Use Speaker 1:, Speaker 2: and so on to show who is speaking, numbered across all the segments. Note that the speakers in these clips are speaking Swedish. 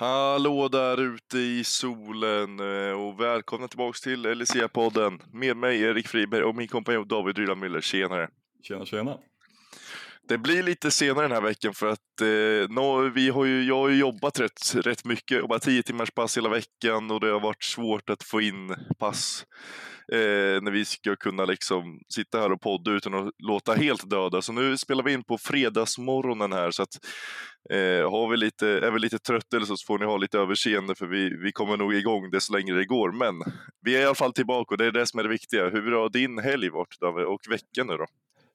Speaker 1: Hallå där ute i solen eh, och välkomna tillbaks till LCA-podden med mig Erik Friberg och min kompanjon David Ryland Müller. Tjenare!
Speaker 2: Tjena tjena!
Speaker 1: Det blir lite senare den här veckan för att eh, no, vi har ju, jag har ju jobbat rätt, rätt mycket, jobbat tio timmars pass hela veckan och det har varit svårt att få in pass eh, när vi ska kunna liksom sitta här och podda utan att låta helt döda. Så nu spelar vi in på fredagsmorgonen här så att eh, har vi lite, är vi lite trötta eller så, så får ni ha lite överseende för vi, vi kommer nog igång desto längre det går. Men vi är i alla fall tillbaka och det är det som är det viktiga. Hur har din helg varit David, och veckan nu då?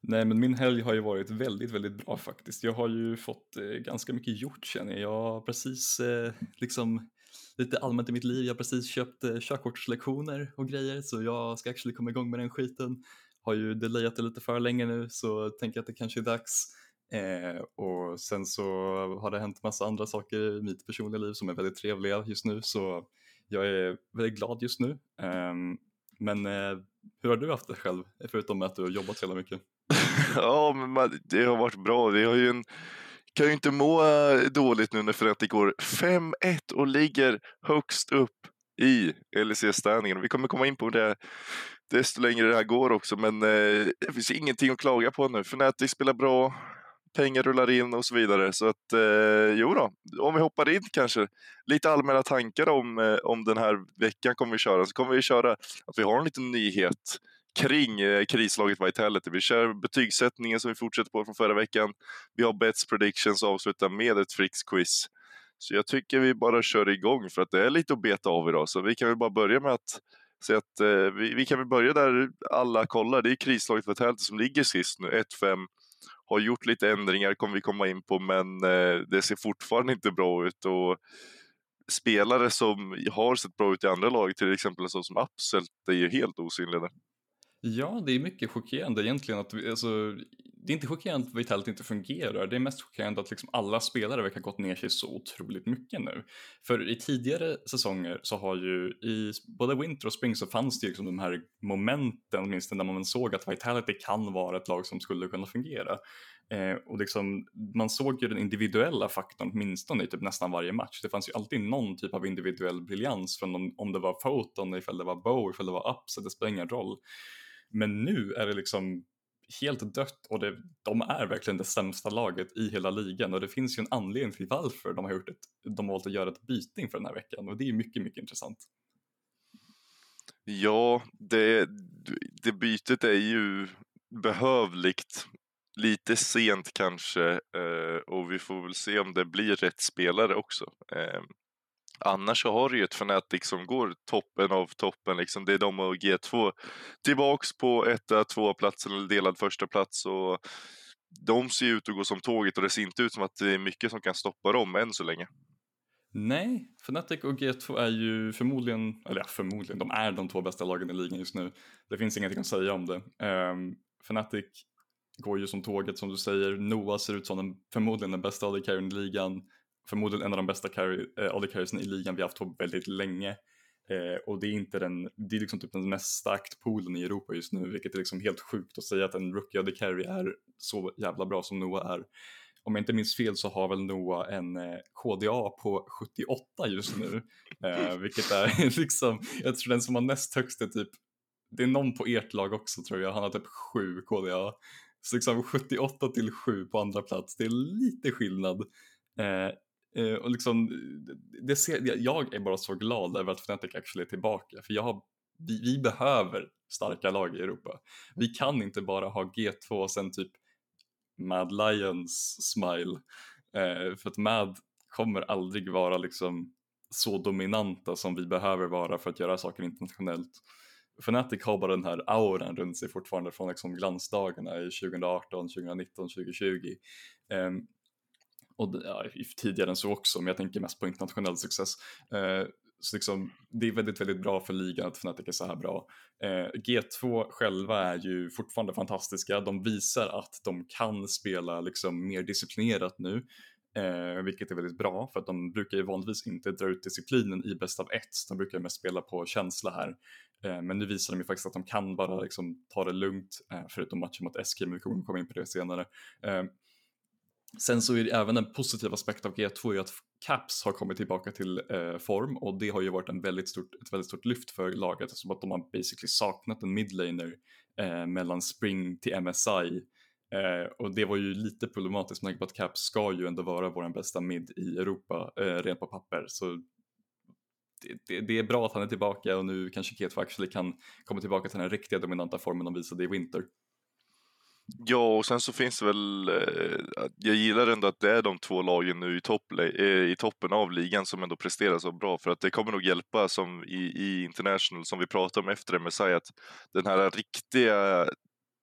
Speaker 2: Nej men min helg har ju varit väldigt, väldigt bra faktiskt. Jag har ju fått eh, ganska mycket gjort känner jag. Jag har precis eh, liksom lite allmänt i mitt liv, jag har precis köpt eh, körkortslektioner och grejer så jag ska actually komma igång med den skiten. Har ju delayat det lite för länge nu så tänker jag att det kanske är dags. Eh, och sen så har det hänt massa andra saker i mitt personliga liv som är väldigt trevliga just nu så jag är väldigt glad just nu. Eh, men eh, hur har du haft det själv förutom att du har jobbat så jävla mycket?
Speaker 1: ja, men man, det har varit bra. Vi har ju en, kan ju inte må eh, dåligt nu när Ferrati går 5-1 och ligger högst upp i LEC-ställningen. Vi kommer komma in på det desto längre det här går också, men eh, det finns ingenting att klaga på nu. Fnatic spelar bra, pengar rullar in och så vidare. Så att, eh, jo då, om vi hoppar in kanske, lite allmänna tankar om, eh, om den här veckan kommer vi köra. Så kommer vi köra att vi har en liten nyhet kring eh, krislaget Vitality. Vi kör betygssättningen som vi fortsätter på från förra veckan. Vi har Bets Predictions och avslutar med ett Fricks-quiz. Så jag tycker vi bara kör igång för att det är lite att beta av idag. Så vi kan väl bara börja med att säga att eh, vi, vi, kan väl börja där alla kollar. Det är krislaget Vitality som ligger sist nu, 1-5. Har gjort lite ändringar, kommer vi komma in på, men eh, det ser fortfarande inte bra ut. Och spelare som har sett bra ut i andra lag, till exempel en sån som Upselt, är ju helt osynliga.
Speaker 2: Ja, det är mycket chockerande egentligen att vi, alltså, det är inte chockerande att Vitality inte fungerar, det är mest chockerande att liksom alla spelare verkar ha gått ner sig så otroligt mycket nu. För i tidigare säsonger så har ju i både Winter och Spring så fanns det ju liksom de här momenten åtminstone där man såg att Vitality kan vara ett lag som skulle kunna fungera. Eh, och liksom, man såg ju den individuella faktorn åtminstone i typ nästan varje match. Det fanns ju alltid någon typ av individuell briljans från om, om det var Photon, ifall det var Bow, ifall det var Ups, det spelar ingen roll. Men nu är det liksom helt dött och det, de är verkligen det sämsta laget i hela ligan och det finns ju en anledning till varför de har, gjort ett, de har valt att göra ett byte inför den här veckan och det är mycket, mycket intressant.
Speaker 1: Ja, det, det bytet är ju behövligt. Lite sent kanske eh, och vi får väl se om det blir rätt spelare också. Ehm, Annars så har du ju ett Fnatic som går toppen av toppen. Liksom. Det är de och G2 tillbaks på etta, tvåa platsen eller delad första plats. Och de ser ut att gå som tåget och det ser inte ut som att det är mycket som kan stoppa dem än så länge.
Speaker 2: Nej, Fnatic och G2 är ju förmodligen, eller ja, förmodligen, de är de två bästa lagen i ligan just nu. Det finns ingenting att säga om det. Um, Fnatic går ju som tåget som du säger. Noah ser ut som den, förmodligen den bästa AD i ligan förmodligen en av de bästa carry, eh, AD carriesen i ligan vi haft på väldigt länge. Eh, och det är inte den, det är liksom typ den mest starkt poolen i Europa just nu, vilket är liksom helt sjukt att säga att en rookie AD carry är så jävla bra som Noah är. Om jag inte minns fel så har väl Noah en eh, KDA på 78 just nu, eh, vilket är liksom, jag tror den som har näst högst är typ, det är någon på ert lag också tror jag, han har typ 7 KDA. Så liksom 78 till 7 på andra plats, det är lite skillnad. Eh, Uh, och liksom, det ser, jag är bara så glad över att Fnatic actually är tillbaka, för jag har, vi, vi, behöver starka lag i Europa. Vi kan inte bara ha G2 och sen typ Mad Lions smile, uh, för att Mad kommer aldrig vara liksom så dominanta som vi behöver vara för att göra saker internationellt. Fnatic har bara den här auran runt sig fortfarande från liksom glansdagarna i 2018, 2019, 2020. Um, och ja, tidigare än så också, men jag tänker mest på internationell success. Eh, så liksom, det är väldigt, väldigt bra för ligan att Fnatic är så här bra. Eh, G2 själva är ju fortfarande fantastiska. De visar att de kan spela liksom mer disciplinerat nu, eh, vilket är väldigt bra för att de brukar ju vanligtvis inte dra ut disciplinen i bäst av ett. De brukar mest spela på känsla här. Eh, men nu visar de ju faktiskt att de kan bara liksom ta det lugnt, eh, förutom matchen mot SK, men vi kommer komma in på det senare. Eh, Sen så är det även en positiv aspekt av G2 är att Caps har kommit tillbaka till eh, form och det har ju varit en väldigt stort, ett väldigt stort lyft för laget eftersom att de har basically saknat en midlaner eh, mellan Spring till MSI eh, och det var ju lite problematiskt med tanke på att Caps ska ju ändå vara vår bästa mid i Europa eh, rent på papper så det, det, det, är bra att han är tillbaka och nu kanske G2 actually kan komma tillbaka till den riktiga dominanta formen de visade i Winter.
Speaker 1: Ja, och sen så finns det väl, eh, jag gillar ändå att det är de två lagen nu i, topp, eh, i toppen av ligan som ändå presterar så bra, för att det kommer nog hjälpa som i, i International, som vi pratade om efter MSI, att den här riktiga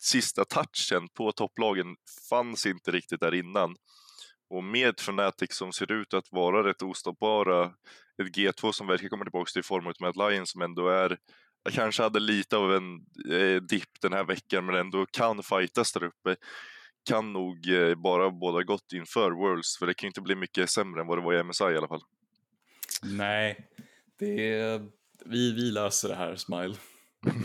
Speaker 1: sista touchen på topplagen fanns inte riktigt där innan. Och med Fnatic som ser ut att vara rätt ostoppbara, ett G2 som verkar komma tillbaka till form med ett Lions som ändå är jag kanske hade lite av en eh, dipp den här veckan men ändå kan fightas där uppe kan nog eh, bara båda gott inför Worlds för det kan ju inte bli mycket sämre än vad det var i MSI i alla fall.
Speaker 2: Nej, det vi, vi löser det här Smile.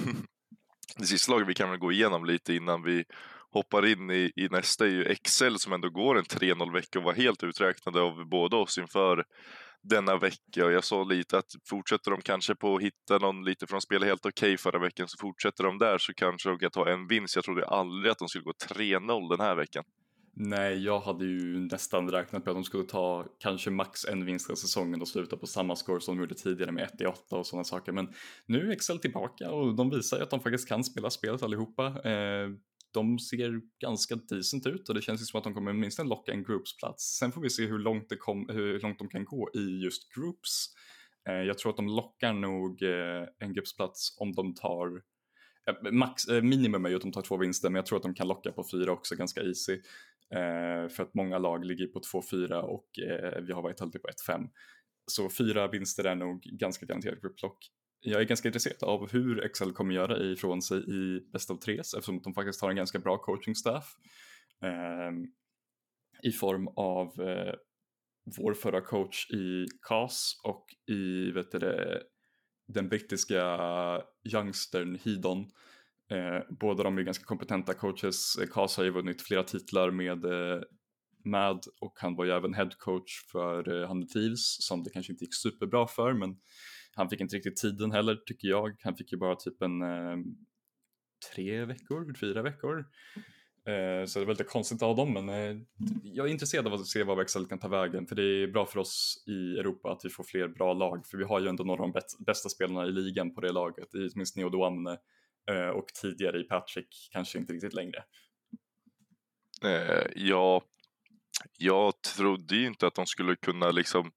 Speaker 1: det sista laget vi kan väl gå igenom lite innan vi hoppar in i, i nästa är ju Excel som ändå går en 3-0 vecka och var helt uträknade av båda oss inför denna vecka och jag sa lite att fortsätter de kanske på att hitta någon lite, för de spelade helt okej okay förra veckan, så fortsätter de där så kanske de kan ta en vinst. Jag trodde aldrig att de skulle gå 3-0 den här veckan.
Speaker 2: Nej, jag hade ju nästan räknat på att de skulle ta kanske max en vinst i säsongen och sluta på samma score som de gjorde tidigare med 1 8 och sådana saker. Men nu är Excel tillbaka och de visar ju att de faktiskt kan spela spelet allihopa. Eh, de ser ganska decent ut och det känns ju som att de kommer minst locka en groupsplats. Sen får vi se hur långt, det kom, hur långt de kan gå i just groups. Eh, jag tror att de lockar nog eh, en groupsplats om de tar eh, Max, eh, minimum är ju att de tar två vinster men jag tror att de kan locka på fyra också ganska easy. Eh, för att många lag ligger på 2-4 och eh, vi har varit alltid på 1-5. Så fyra vinster är nog ganska garanterat grupplock jag är ganska intresserad av hur Excel kommer göra ifrån sig i Best of Tres eftersom de faktiskt har en ganska bra coaching staff eh, i form av eh, vår förra coach i CAS och i vet du, den brittiska youngstern Hidon. Eh, båda de är ganska kompetenta coaches. CAS har ju vunnit flera titlar med eh, MAD och han var ju även head coach för eh, Handel Thieves som det kanske inte gick superbra för men han fick inte riktigt tiden heller tycker jag. Han fick ju bara typ en eh, tre veckor, fyra veckor. Eh, så det var lite konstigt av dem men eh, jag är intresserad av att se vad Växel kan ta vägen för det är bra för oss i Europa att vi får fler bra lag för vi har ju ändå några av de bästa spelarna i ligan på det laget, åtminstone minst Neo eh, och tidigare i Patrick, kanske inte riktigt längre.
Speaker 1: Eh, ja, jag trodde ju inte att de skulle kunna liksom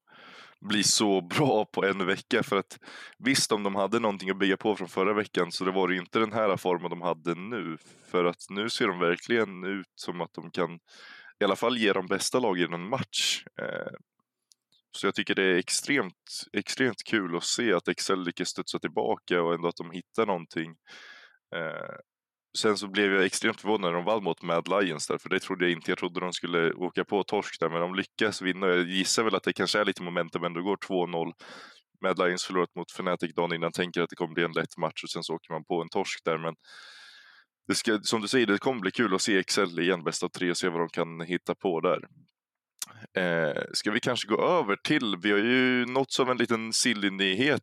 Speaker 1: bli så bra på en vecka. För att visst, om de hade någonting att bygga på från förra veckan så det var ju inte den här formen de hade nu. För att nu ser de verkligen ut som att de kan i alla fall ge de bästa lagen en match. Eh, så jag tycker det är extremt, extremt kul att se att Excel lyckas studsa tillbaka och ändå att de hittar någonting. Eh, Sen så blev jag extremt förvånad när de vann mot Mad Lions där, för det trodde jag inte. Jag trodde de skulle åka på torsk där, men de lyckas vinna. Jag gissar väl att det kanske är lite momentum, men det går 2-0. Mad Lions förlorat mot Fnatic dagen innan, tänker att det kommer bli en lätt match och sen så åker man på en torsk där. Men det ska, som du säger, det kommer bli kul att se Excel igen, bäst av tre, och se vad de kan hitta på där. Eh, ska vi kanske gå över till, vi har ju nått som en liten silly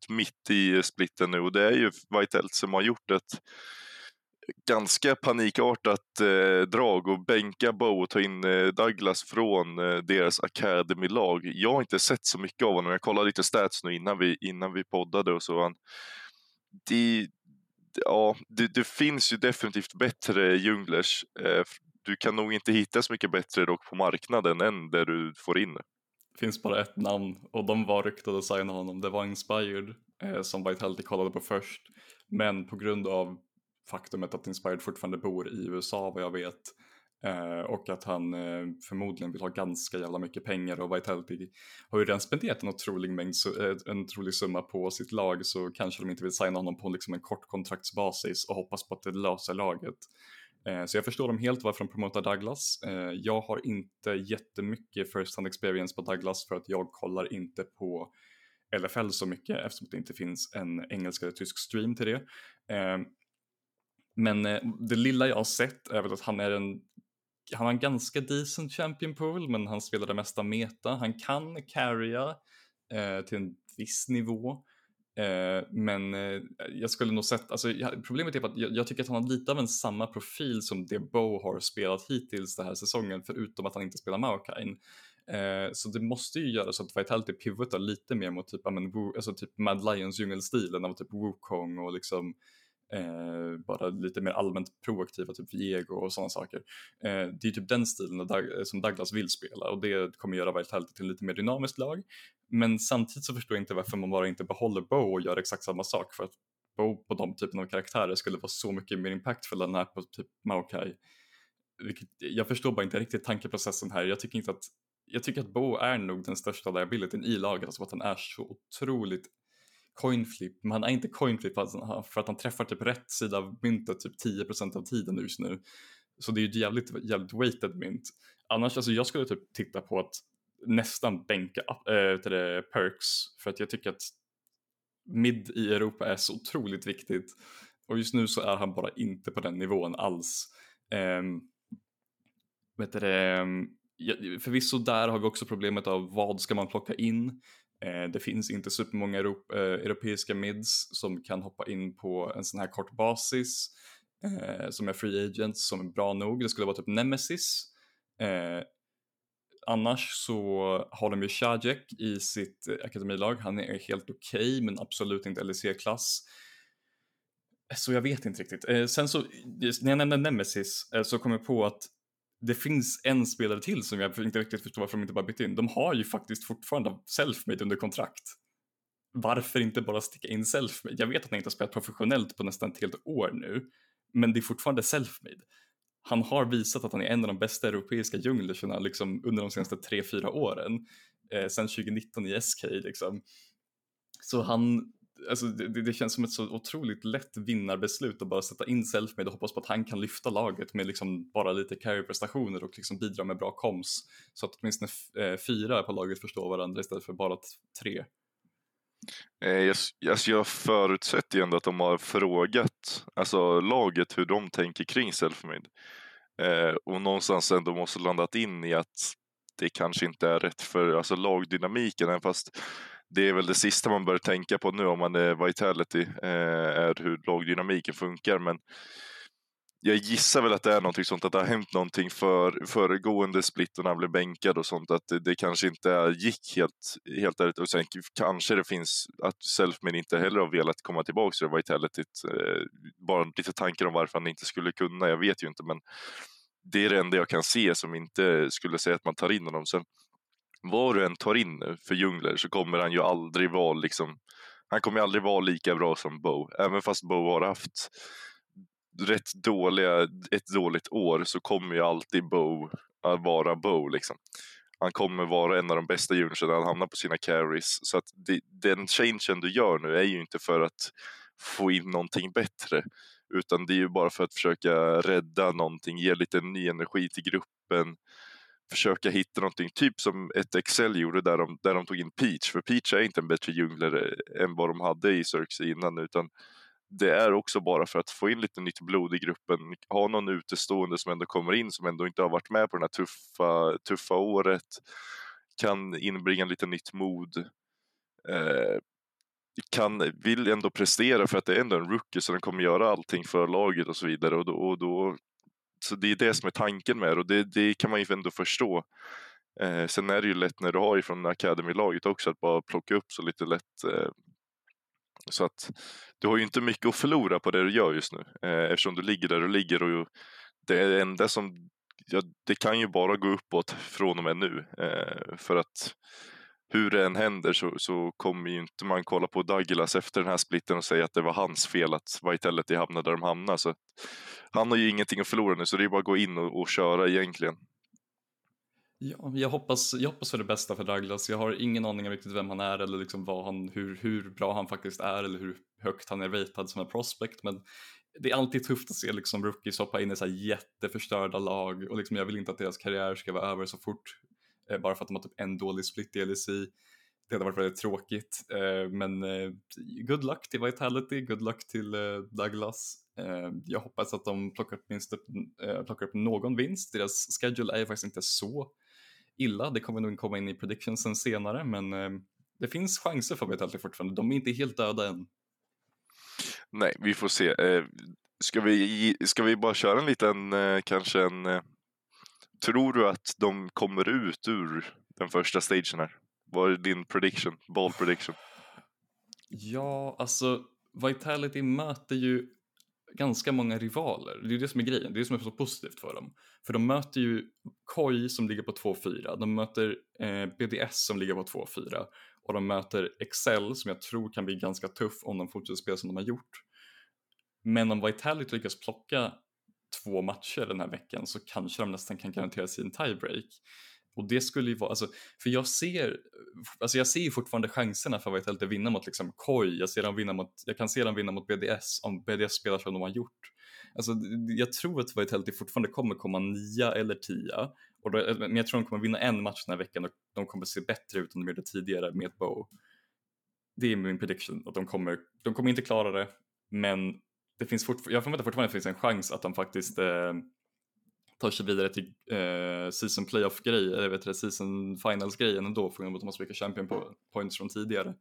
Speaker 1: mitt i splitten nu och det är ju White Elt som har gjort ett ganska panikartat eh, drag och bänka Bo och ta in eh, Douglas från eh, deras Academy-lag. Jag har inte sett så mycket av honom. Jag kollade lite stats nu innan vi, innan vi poddade och så. Han, det, ja, det, det finns ju definitivt bättre junglers. Eh, du kan nog inte hitta så mycket bättre dock på marknaden än det du får in.
Speaker 2: Det finns bara ett namn och de var ryktade att signa honom. Det var Inspired eh, som Vitality kollade på först. Men på grund av faktumet att Inspired fortfarande bor i USA vad jag vet. Eh, och att han eh, förmodligen vill ha ganska jävla mycket pengar och Vitality har ju redan spenderat en otrolig, mängd, eh, en otrolig summa på sitt lag så kanske de inte vill signa honom på liksom en kort kontraktsbasis och hoppas på att det löser laget. Eh, så jag förstår dem helt varför de promotar Douglas. Eh, jag har inte jättemycket first hand experience på Douglas för att jag kollar inte på LFL så mycket eftersom det inte finns en engelsk eller tysk stream till det. Eh, men eh, det lilla jag har sett är väl att han är en han har en ganska decent champion pool men han spelar det mesta meta. Han kan carrya eh, till en viss nivå. Eh, men eh, jag skulle nog sett, alltså, problemet är typ att jag, jag, tycker att han har lite av en samma profil som det Bo har spelat hittills den här säsongen förutom att han inte spelar Maokain. Eh, så det måste ju göra så att Vitality pivotar lite mer mot typ, men, alltså, typ Mad Lions djungelstilen av typ Wukong och liksom eh, bara lite mer allmänt proaktiva, typ Viego och sådana saker. Eh, det är typ den stilen eh, som Douglas vill spela och det kommer göra Vitality till lite mer dynamiskt lag. Men samtidigt så förstår jag inte varför man bara inte behåller Bow och gör exakt samma sak för att Bow på de typen av karaktärer skulle vara så mycket mer impactfull än här på typ Maokai. Vilket, jag förstår bara inte riktigt tankeprocessen här. Jag tycker inte att jag tycker att Bo är nog den största liabilityn i laget, alltså att han är så otroligt coinflip, men han är inte coinflip för att han träffar typ rätt sida av myntet typ 10% av tiden just nu. Så det är ju jävligt, jävligt weighted mynt. Annars, alltså jag skulle typ titta på att nästan bänka äh, eh, till det perks för att jag tycker att mid i Europa är så otroligt viktigt och just nu så är han bara inte på den nivån alls. Um, vet du det, ehm, förvisso där har vi också problemet av vad ska man plocka in? Eh, det finns inte supermånga Europ eh, europeiska mids som kan hoppa in på en sån här kort basis eh, som är free agents som är bra nog. Det skulle vara typ Nemesis. Annars så har de ju Shajek i sitt akademilag. Han är helt okej okay, men absolut inte LEC-klass. Så jag vet inte riktigt. Sen så, när jag nämnde Nemesis så kom jag på att det finns en spelare till som jag inte riktigt förstår varför de inte bara bytt in. De har ju faktiskt fortfarande selfmade under kontrakt. Varför inte bara sticka in selfmade? Jag vet att han inte har spelat professionellt på nästan ett helt år nu, men det är fortfarande selfmade. Han har visat att han är en av de bästa europeiska djunglerna liksom, under de senaste tre fyra åren. Eh, sen 2019 i SK liksom. Så han, alltså det, det, känns som ett så otroligt lätt vinnarbeslut att bara sätta in Selfmade och hoppas på att han kan lyfta laget med liksom bara lite carry-prestationer och liksom bidra med bra koms. Så att åtminstone eh, fyra på laget förstår varandra istället för bara tre.
Speaker 1: Eh, jag, alltså jag förutsätter ju ändå att de har frågat alltså laget hur de tänker kring Selfmade. Eh, och någonstans ändå måste landat in i att det kanske inte är rätt för alltså lagdynamiken, även fast det är väl det sista man bör tänka på nu om man är Vitality, eh, är hur lagdynamiken funkar. Men jag gissar väl att det är någonting sånt, att det har hänt någonting för föregående split och när han blev bänkad och sånt, att det, det kanske inte gick helt, helt ärligt. Och sen kanske det finns att Selfman inte heller har velat komma tillbaka till Vitality. Eh, bara lite tankar om varför han inte skulle kunna, jag vet ju inte, men det är det enda jag kan se som inte skulle säga att man tar in honom. Sen vad du än tar in nu för Jungler så kommer han ju aldrig vara liksom, han kommer aldrig vara lika bra som Bo. Även fast Bo har haft rätt dåliga, ett dåligt år så kommer ju alltid Bo att vara Bo liksom. Han kommer vara en av de bästa Junglerna, han hamnar på sina carries. Så att det, den changen du gör nu är ju inte för att få in någonting bättre. Utan det är ju bara för att försöka rädda någonting, ge lite ny energi till gruppen försöka hitta någonting, typ som ett Excel gjorde där de, där de tog in Peach, för Peach är inte en bättre djunglare än vad de hade i Cirque innan, utan det är också bara för att få in lite nytt blod i gruppen, ha någon utestående som ändå kommer in, som ändå inte har varit med på det här tuffa, tuffa året, kan inbringa lite nytt mod, eh, kan, vill ändå prestera för att det är ändå en rookie så den kommer göra allting för laget och så vidare och då, och då så det är det som är tanken med det och det, det kan man ju ändå förstå. Eh, sen är det ju lätt när du har ifrån Academy-laget också att bara plocka upp så lite lätt. Eh, så att du har ju inte mycket att förlora på det du gör just nu eh, eftersom du ligger där du ligger och det enda som ja, det kan ju bara gå uppåt från och med nu eh, för att hur det än händer så, så kommer ju inte man kolla på Douglas efter den här splitten och säga att det var hans fel att Vitality hamnade där de hamnade. Så han har ju ingenting att förlora nu så det är bara att gå in och, och köra egentligen.
Speaker 2: Ja, jag hoppas, jag hoppas för det bästa för Douglas. Jag har ingen aning om riktigt vem han är eller liksom vad han, hur, hur bra han faktiskt är eller hur högt han är ratad som en prospect. Men det är alltid tufft att se liksom rookies hoppa in i så här jätteförstörda lag och liksom jag vill inte att deras karriär ska vara över så fort eh, bara för att de har typ en dålig split i Det hade varit väldigt tråkigt, eh, men eh, good luck till Vitality, good luck till eh, Douglas Eh, jag hoppas att de plockar upp, minst upp, eh, plockar upp någon vinst. Deras schedule är ju faktiskt inte så illa. Det kommer nog komma in i predictionsen senare, men eh, det finns chanser för Vitality fortfarande. De är inte helt döda än.
Speaker 1: Nej, vi får se. Eh, ska, vi, ska vi bara köra en liten, eh, kanske en... Eh, Tror du att de kommer ut ur den första stagen här? Vad är din prediction? Ball prediction?
Speaker 2: Ja, alltså Vitality möter ju ganska många rivaler. Det är det som är grejen, det är det som är så positivt för dem. För de möter ju KOI som ligger på 2-4, de möter eh, BDS som ligger på 2-4 och de möter Excel som jag tror kan bli ganska tuff om de fortsätter spela som de har gjort. Men om Vitality lyckas plocka två matcher den här veckan så kanske de nästan kan garantera sig en tiebreak. Och det skulle ju vara, alltså, för jag ser, alltså jag ser ju fortfarande chanserna för Vitality att vinna mot liksom KOI, jag, ser dem vinna mot, jag kan se dem vinna mot BDS om BDS spelar som de har gjort. Alltså, jag tror att Vitality fortfarande kommer komma nia eller tia, och då, eh, men jag tror de kommer vinna en match den här veckan och de kommer se bättre ut än de gjorde tidigare med bow. Det är min prediction, att de kommer, de kommer inte klara det, men det finns fort, jag förväntar fortfarande att det finns en chans att de faktiskt eh, tar sig vidare till eh, season playoff-grej, eller vet du, season finals-grejen ändå för att de så mycket champion points från tidigare.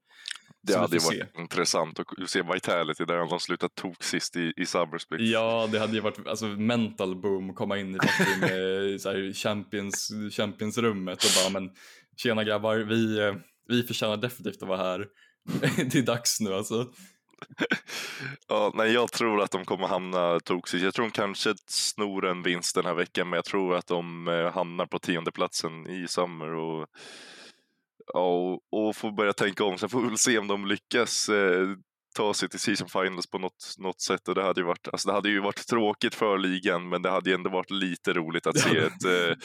Speaker 1: Det så hade ju varit se. intressant att se Vitality där de slutat tok sist i, i Summer Split.
Speaker 2: Ja, det hade ju varit alltså, mental boom, komma in i med så här, champions, champions-rummet och bara men tjena grabbar, vi, eh, vi förtjänar definitivt att vara här. det är dags nu alltså.
Speaker 1: ja, nej, jag tror att de kommer hamna toxiskt. Jag tror de kanske snor en vinst den här veckan, men jag tror att de eh, hamnar på tiondeplatsen i Summer och, ja, och, och får börja tänka om. Sen får vi väl se om de lyckas eh, ta sig till season finals på något, något sätt. Och det, hade ju varit, alltså det hade ju varit tråkigt för ligan, men det hade ju ändå varit lite roligt att se ett eh,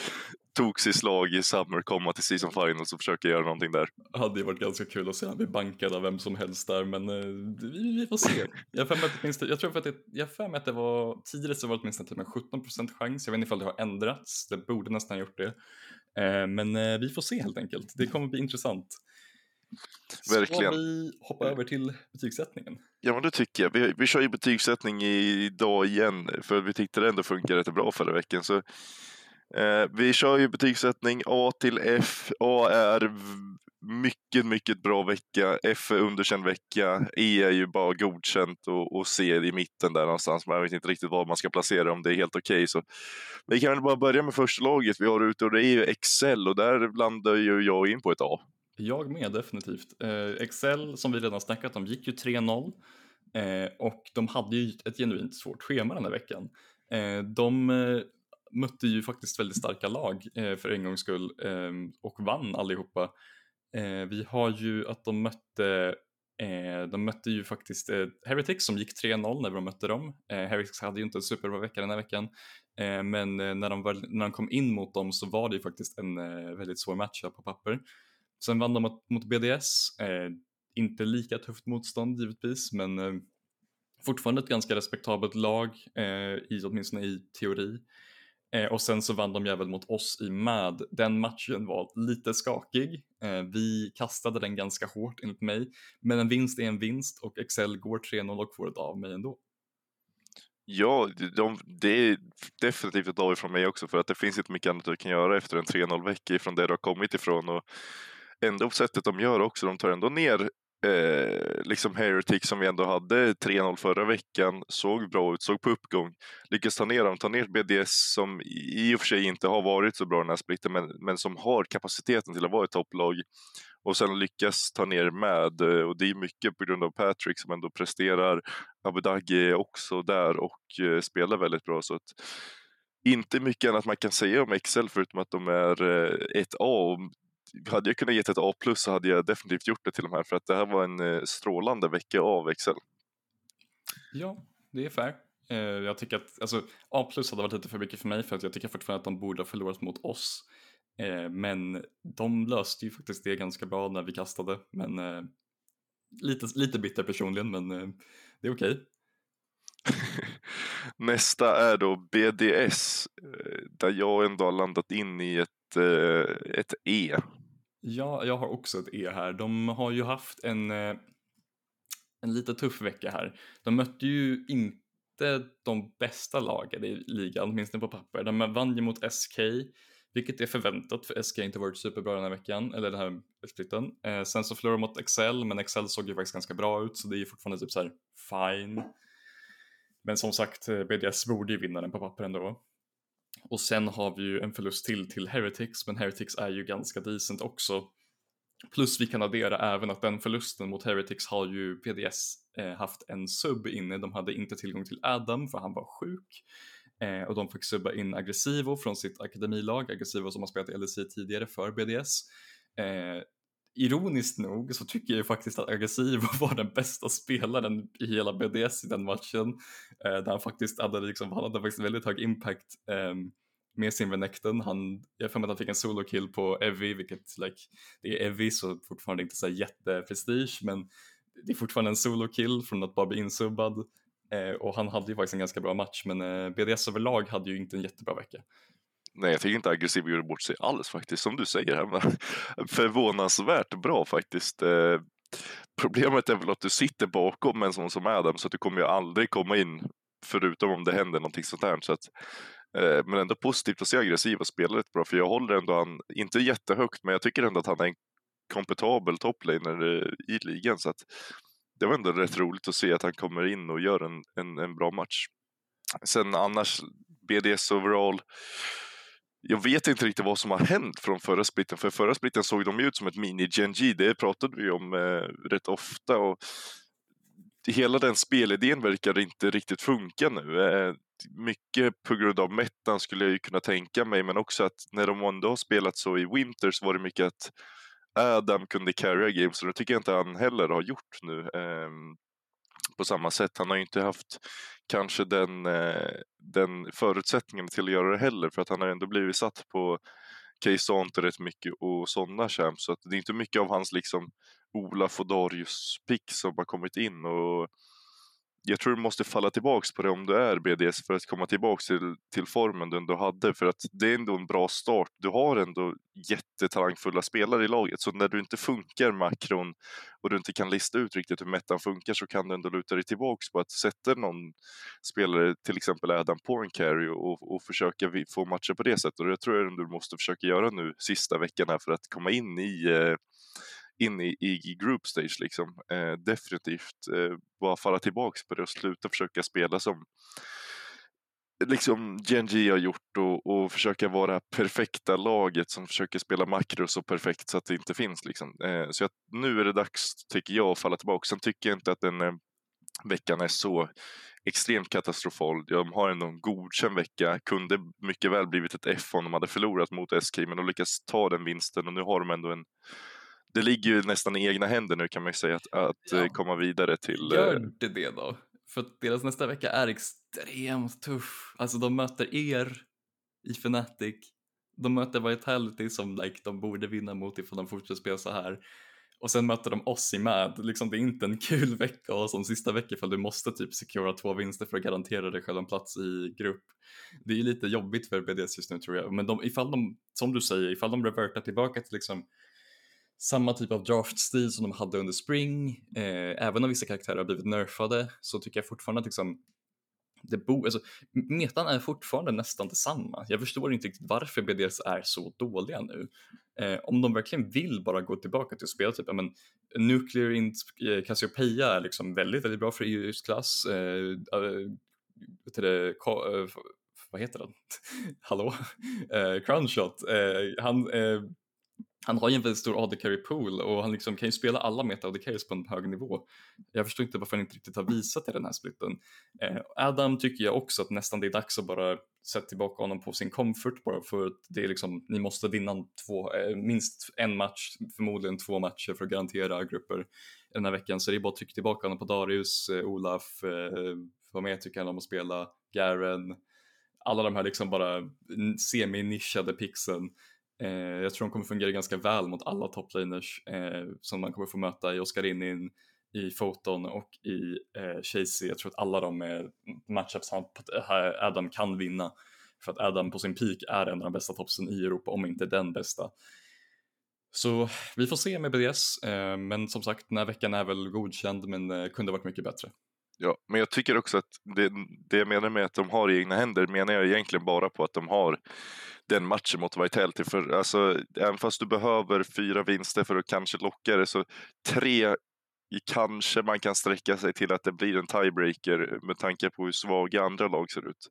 Speaker 1: toxiskt lag i Summer komma till season finals och försöka göra någonting där.
Speaker 2: Det hade ju varit ganska kul att se han bli bankad av vem som helst där, men eh, vi, vi, får se. Jag finns, jag tror att det, jag för mig att det var tidigare så var det åtminstone typ 17% chans. Jag vet inte ifall det har ändrats, det borde nästan ha gjort det. Eh, men eh, vi får se helt enkelt. Det kommer bli intressant.
Speaker 1: Verkligen.
Speaker 2: Ska vi hoppa över till betygssättningen?
Speaker 1: Ja, men det tycker jag. Vi, vi kör ju betygssättning idag igen, för vi tyckte det ändå funkade rätt bra förra veckan. Så, eh, vi kör ju betygssättning A till F. A är mycket, mycket bra vecka. F är underkänd vecka. E är ju bara godkänt och, och C i mitten där någonstans. Man vet inte riktigt var man ska placera om det är helt okej. Okay, så vi kan väl bara börja med första laget vi har ute och det är ju Excel och där landar ju jag in på ett A.
Speaker 2: Jag med definitivt. Eh, Excel som vi redan snackat om gick ju 3-0 eh, och de hade ju ett genuint svårt schema den här veckan. Eh, de eh, mötte ju faktiskt väldigt starka lag eh, för en gångs skull eh, och vann allihopa. Eh, vi har ju att de mötte eh, de mötte ju faktiskt eh, Heretics som gick 3-0 när de mötte dem. Heretics hade ju inte en superbra vecka den här veckan. men när de, väl, när de kom in mot dem så var det ju faktiskt en väldigt svår match på papper. Sen vann de mot, mot BDS, eh, inte lika tufft motstånd givetvis, men eh, fortfarande ett ganska respektabelt lag, eh, i, åtminstone i teori. Eh, och sen så vann de jävel mot oss i MAD. Den matchen var lite skakig. Eh, vi kastade den ganska hårt enligt mig, men en vinst är en vinst och Excel går 3-0 och får ett av mig ändå.
Speaker 1: Ja, de, det är definitivt ett av från mig också för att det finns inte mycket annat du kan göra efter en 3-0 vecka ifrån det du har kommit ifrån. Och ändå sättet de gör också, de tar ändå ner eh, liksom Heretic som vi ändå hade 3-0 förra veckan, såg bra ut, såg på uppgång. Lyckas ta ner dem, ta ner BDS som i och för sig inte har varit så bra den här splitten, men, men som har kapaciteten till att vara ett topplag. Och sen lyckas ta ner med, eh, och det är mycket på grund av Patrick som ändå presterar. Abudagi är också där och eh, spelar väldigt bra. så att inte mycket annat man kan säga om Excel förutom att de är eh, ett A hade jag kunnat ge ett A plus så hade jag definitivt gjort det till de här för att det här var en eh, strålande vecka av Excel.
Speaker 2: Ja, det är fair. Eh, jag tycker att alltså, A plus hade varit lite för mycket för mig för att jag tycker fortfarande att de borde ha förlorat mot oss. Eh, men de löste ju faktiskt det ganska bra när vi kastade. Men lite, lite bitter personligen, men det är okej. Okay.
Speaker 1: Nästa är då BDS, där jag ändå har landat in i ett, ett E.
Speaker 2: Ja, jag har också ett E här. De har ju haft en, eh, en lite tuff vecka här. De mötte ju inte de bästa lagen i ligan, åtminstone på papper. De vann ju mot SK, vilket är förväntat för SK har inte varit superbra den här veckan, eller den här splitten. Eh, sen så förlorade de mot Excel, men Excel såg ju faktiskt ganska bra ut, så det är ju fortfarande typ så här fine. Men som sagt, eh, BDS borde ju vinna den på papper ändå. Och sen har vi ju en förlust till till Heretics, men Heretics är ju ganska decent också. Plus vi kan addera även att den förlusten mot Heretics har ju PDS eh, haft en sub inne. De hade inte tillgång till Adam för han var sjuk. Eh, och de fick subba in Aggressivo från sitt akademilag, Aggressivo som har spelat i LSI tidigare för BDS. Eh, ironiskt nog så tycker jag faktiskt att Aggressivo var den bästa spelaren i hela BDS i den matchen. Eh, där han faktiskt hade, liksom, han hade faktiskt väldigt hög impact eh, med sin Renekton. Han, jag för mig att han fick en solo kill på Evie, vilket like, det är Evie så fortfarande inte så jätteprestige men det är fortfarande en solo kill från att bara bli insubbad. Eh, och han hade ju faktiskt en ganska bra match men eh, BDS överlag hade ju inte en jättebra vecka.
Speaker 1: Nej, jag tycker inte aggressiv gjorde bort sig alls faktiskt, som du säger. Här. Förvånansvärt bra faktiskt. Eh, problemet är väl att du sitter bakom en sån som Adam, så att du kommer ju aldrig komma in, förutom om det händer någonting sånt här. Så att, eh, men ändå positivt att se aggressiva spelare rätt bra, för jag håller ändå han, inte jättehögt, men jag tycker ändå att han är en kompetabel toplaner eh, i ligan. Så att det var ändå rätt roligt att se att han kommer in och gör en, en, en bra match. Sen annars, BDS overall, jag vet inte riktigt vad som har hänt från förra splitten, för förra splitten såg de ut som ett mini-GNG, det pratade vi om eh, rätt ofta. Och hela den spelidén verkar inte riktigt funka nu. Eh, mycket på grund av metan skulle jag ju kunna tänka mig, men också att när de ändå har spelat så i Winters var det mycket att Adam kunde carry games och det tycker jag inte han heller har gjort nu eh, på samma sätt. Han har ju inte haft kanske den, eh, den förutsättningen till att göra det heller för att han har ändå blivit satt på case Keisante rätt mycket och sådana champs så att det är inte mycket av hans liksom Olaf och Darius pick som har kommit in och jag tror du måste falla tillbaks på det om du är BDS för att komma tillbaks till, till formen du ändå hade för att det är ändå en bra start. Du har ändå jättetalangfulla spelare i laget så när du inte funkar makron och du inte kan lista ut riktigt hur metan funkar så kan du ändå luta dig tillbaks på att sätta någon spelare, till exempel Adam på en carry och, och försöka få matcher på det sättet och det tror jag ändå du måste försöka göra nu sista veckan här för att komma in i eh, in i, i group stage liksom. Eh, definitivt eh, bara falla tillbaks på det och sluta försöka spela som liksom GNG har gjort och, och försöka vara perfekta laget som försöker spela makro så perfekt så att det inte finns. Liksom. Eh, så att nu är det dags, tycker jag, att falla tillbaka. Sen tycker jag inte att den eh, veckan är så extremt katastrofal. De har ändå en godkänd vecka. Kunde mycket väl blivit ett F om de hade förlorat mot SK, men de lyckas ta den vinsten och nu har de ändå en det ligger ju nästan i egna händer nu kan man ju säga att, att ja. Eh, komma vidare till...
Speaker 2: Gör eh, det det då? För att deras nästa vecka är extremt tuff. Alltså de möter er i Fnatic. De möter Vitality som like, de borde vinna mot ifall de fortsätter spela så här. Och sen möter de oss i MAD. Liksom, det är inte en kul vecka och som sista vecka ifall du måste typ secura två vinster för att garantera dig själv en plats i grupp. Det är lite jobbigt för BDS just nu tror jag. Men de, ifall de, som du säger, ifall de revertar tillbaka till liksom samma typ av draftstil som de hade under spring. Eh, även om vissa karaktärer har blivit nerfade så tycker jag fortfarande att liksom, det bo, alltså, metan är fortfarande nästan detsamma. Jag förstår inte riktigt varför BDS är så dåliga nu. Eh, om de verkligen vill bara gå tillbaka till spel, typ, men Nuclear Int eh, Cassiopeia är liksom väldigt, väldigt bra för EUs klass. Eh, äh, det, äh, vad heter den? Hallå? Eh, Crownshot. Eh, han eh, han har ju en väldigt stor AD carry pool och han liksom kan ju spela alla meta AD carries på en hög nivå. Jag förstår inte varför han inte riktigt har visat i den här splitten. Eh, Adam tycker jag också att nästan det är dags att bara sätta tillbaka honom på sin comfort bara för att det är liksom, ni måste vinna två, eh, minst en match, förmodligen två matcher för att garantera grupper den här veckan. Så det är bara att trycka tillbaka honom på Darius, eh, Olaf, eh, vad mer tycker han om att spela, Garen, alla de här liksom bara semi-nischade pixen Eh, jag tror de kommer fungera ganska väl mot alla toplaners eh, som man kommer få möta i Oscarinin, i Foton och i eh, Chasey. Jag tror att alla de är matchups han, Adam kan vinna. För att Adam på sin peak är en av de bästa topsen i Europa, om inte den bästa. Så vi får se med BDS, eh, men som sagt den här veckan är väl godkänd men eh, kunde varit mycket bättre.
Speaker 1: Ja, men jag tycker också att det, det jag menar med att de har i egna händer menar jag egentligen bara på att de har den matchen mot Vitality. För alltså, även fast du behöver fyra vinster för att kanske locka det, så tre kanske man kan sträcka sig till att det blir en tiebreaker med tanke på hur svaga andra lag ser ut.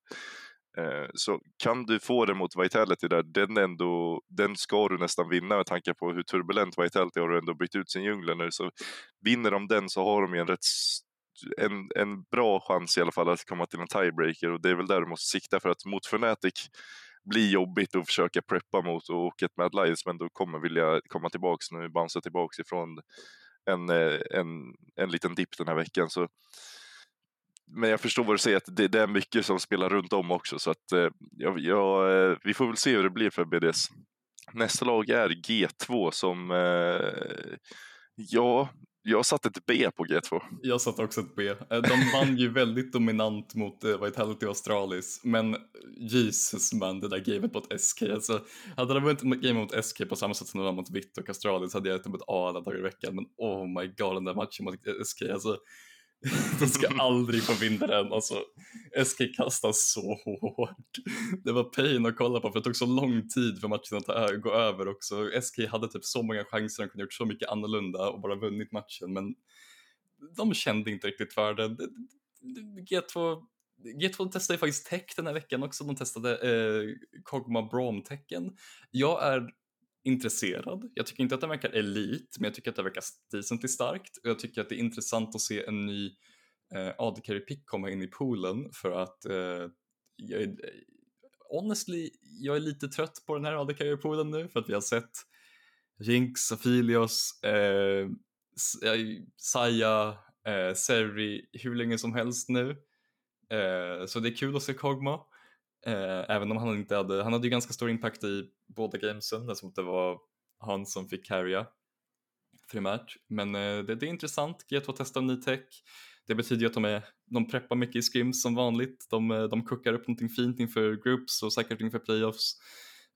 Speaker 1: Eh, så kan du få det mot Vitality där, den, ändå, den ska du nästan vinna med tanke på hur turbulent Vitality har ändå bytt ut sin djungel nu. Så vinner de den så har de ju en rätt en, en bra chans i alla fall att komma till en tiebreaker och det är väl där du måste sikta för att mot Fnatic blir jobbigt att försöka preppa mot och ett Mad Lions men då kommer vilja komma tillbaks nu, bounce tillbaks ifrån en, eh, en, en liten dipp den här veckan. Så, men jag förstår vad du säger, att det, det är mycket som spelar runt om också så att eh, ja, ja, eh, vi får väl se hur det blir för BDS. Nästa lag är G2 som ja, jag satte ett B på G2.
Speaker 2: Jag satte också ett B. Eh, de vann ju väldigt dominant mot eh, Vitality Australis, men eh, Jesus man, det där gamet mot SK. Alltså, hade de vunnit game mot SK på samma sätt som de vann mot Vitt och Australis hade jag gett dem ett A alla dagar i veckan, men oh my god, den där matchen mot SK, alltså de ska aldrig få vinna den. Alltså, SK kastar så hårt. Det var pain att kolla på för det tog så lång tid för matchen att äh, gå över också. SK hade typ så många chanser, de kunde gjort så mycket annorlunda och bara vunnit matchen men de kände inte riktigt för det. G2 G2 testade faktiskt tech den här veckan också, de testade eh, Kogma Brom-tecken. Jag är intresserad. Jag tycker inte att den verkar elit, men jag tycker att den verkar decently starkt. Och jag tycker att det är intressant att se en ny eh, AD carry pick komma in i poolen för att eh, jag är, eh, honestly, jag är lite trött på den här AD carry poolen nu för att vi har sett Jinx, Aphelios, eh, eh, Saya, eh, Seri hur länge som helst nu. Eh, så det är kul att se Kogma. Eh, även om han inte hade, han hade ju ganska stor impact i båda gamesen eftersom det var han som fick carrya primärt. Men eh, det, det, är intressant, G2 testar ny tech. Det betyder ju att de, är, de preppar mycket i scrims som vanligt. De, eh, de cookar upp någonting fint inför groups och säkert inför playoffs.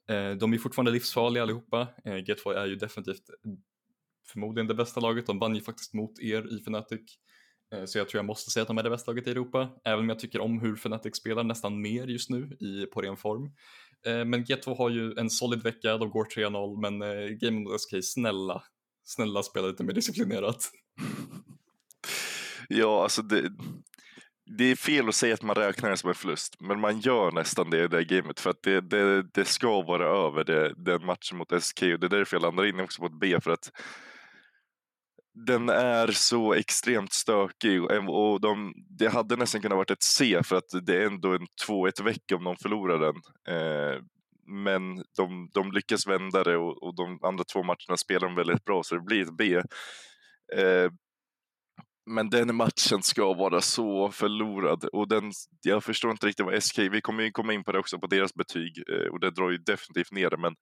Speaker 2: Eh, de är fortfarande livsfarliga allihopa. Eh, G2 är ju definitivt förmodligen det bästa laget. De vann ju faktiskt mot er i Fnatic eh, så jag tror jag måste säga att de är det bästa laget i Europa, även om jag tycker om hur Fnatic spelar nästan mer just nu i, på ren form. Eh, men G2 har ju en solid vecka, de går 3-0, men eh, Game of SK, snälla, snälla spela lite mer disciplinerat.
Speaker 1: Ja, alltså det, det är fel att säga att man räknar det som en förlust, men man gör nästan det i det gamet för att det, det, det ska vara över det, den matchen mot SK och det är därför jag landar in också på ett B för att den är så extremt stökig och de, det hade nästan kunnat varit ett C för att det är ändå en 2-1 vecka om de förlorar den. Eh, men de, de lyckas vända det och, och, de andra två matcherna spelar de väldigt bra så det blir ett B. Eh, men den matchen ska vara så förlorad och den, jag förstår inte riktigt vad SK, vi kommer ju komma in på det också på deras betyg eh, och det drar ju definitivt ner det men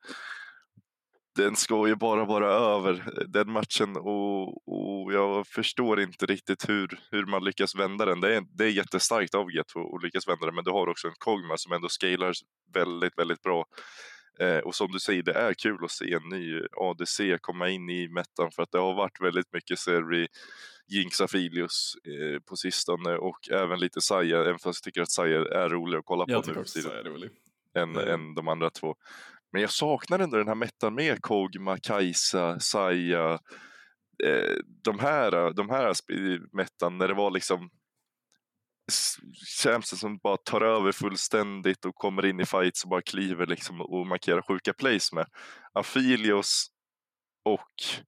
Speaker 1: den ska ju bara vara över den matchen och, och jag förstår inte riktigt hur, hur man lyckas vända den. Det är, det är jättestarkt av G2 att lyckas vända den men du har också en Kogma som ändå scalar väldigt, väldigt bra. Eh, och som du säger, det är kul att se en ny ADC komma in i metan för att det har varit väldigt mycket Seri, Jinx Afilius eh, på sistone och även lite Saya, även fast jag tycker att Saya är rolig att kolla på
Speaker 2: jag nu för tiden.
Speaker 1: Än, än de andra två. Men jag saknar ändå den här mettan med Kogma, Kajsa, Saja. Eh, de här, de här mettan. när det var liksom känns som bara tar över fullständigt och kommer in i fights och bara kliver liksom och markerar sjuka plays med. Afilios och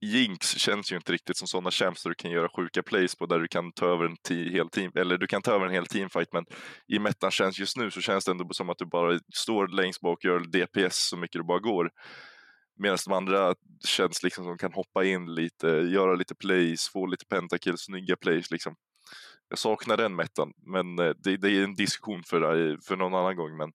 Speaker 1: Jinx känns ju inte riktigt som sådana champs där du kan göra sjuka plays på där du kan ta över en hel team, eller du kan ta över en hel teamfight men i metan känns just nu så känns det ändå som att du bara står längst bak och gör DPS så mycket du bara går. Medan de andra känns liksom som kan hoppa in lite, göra lite plays, få lite pentakills, snygga plays liksom. Jag saknar den metan, men eh, det, det är en diskussion för, eh, för någon annan gång. Men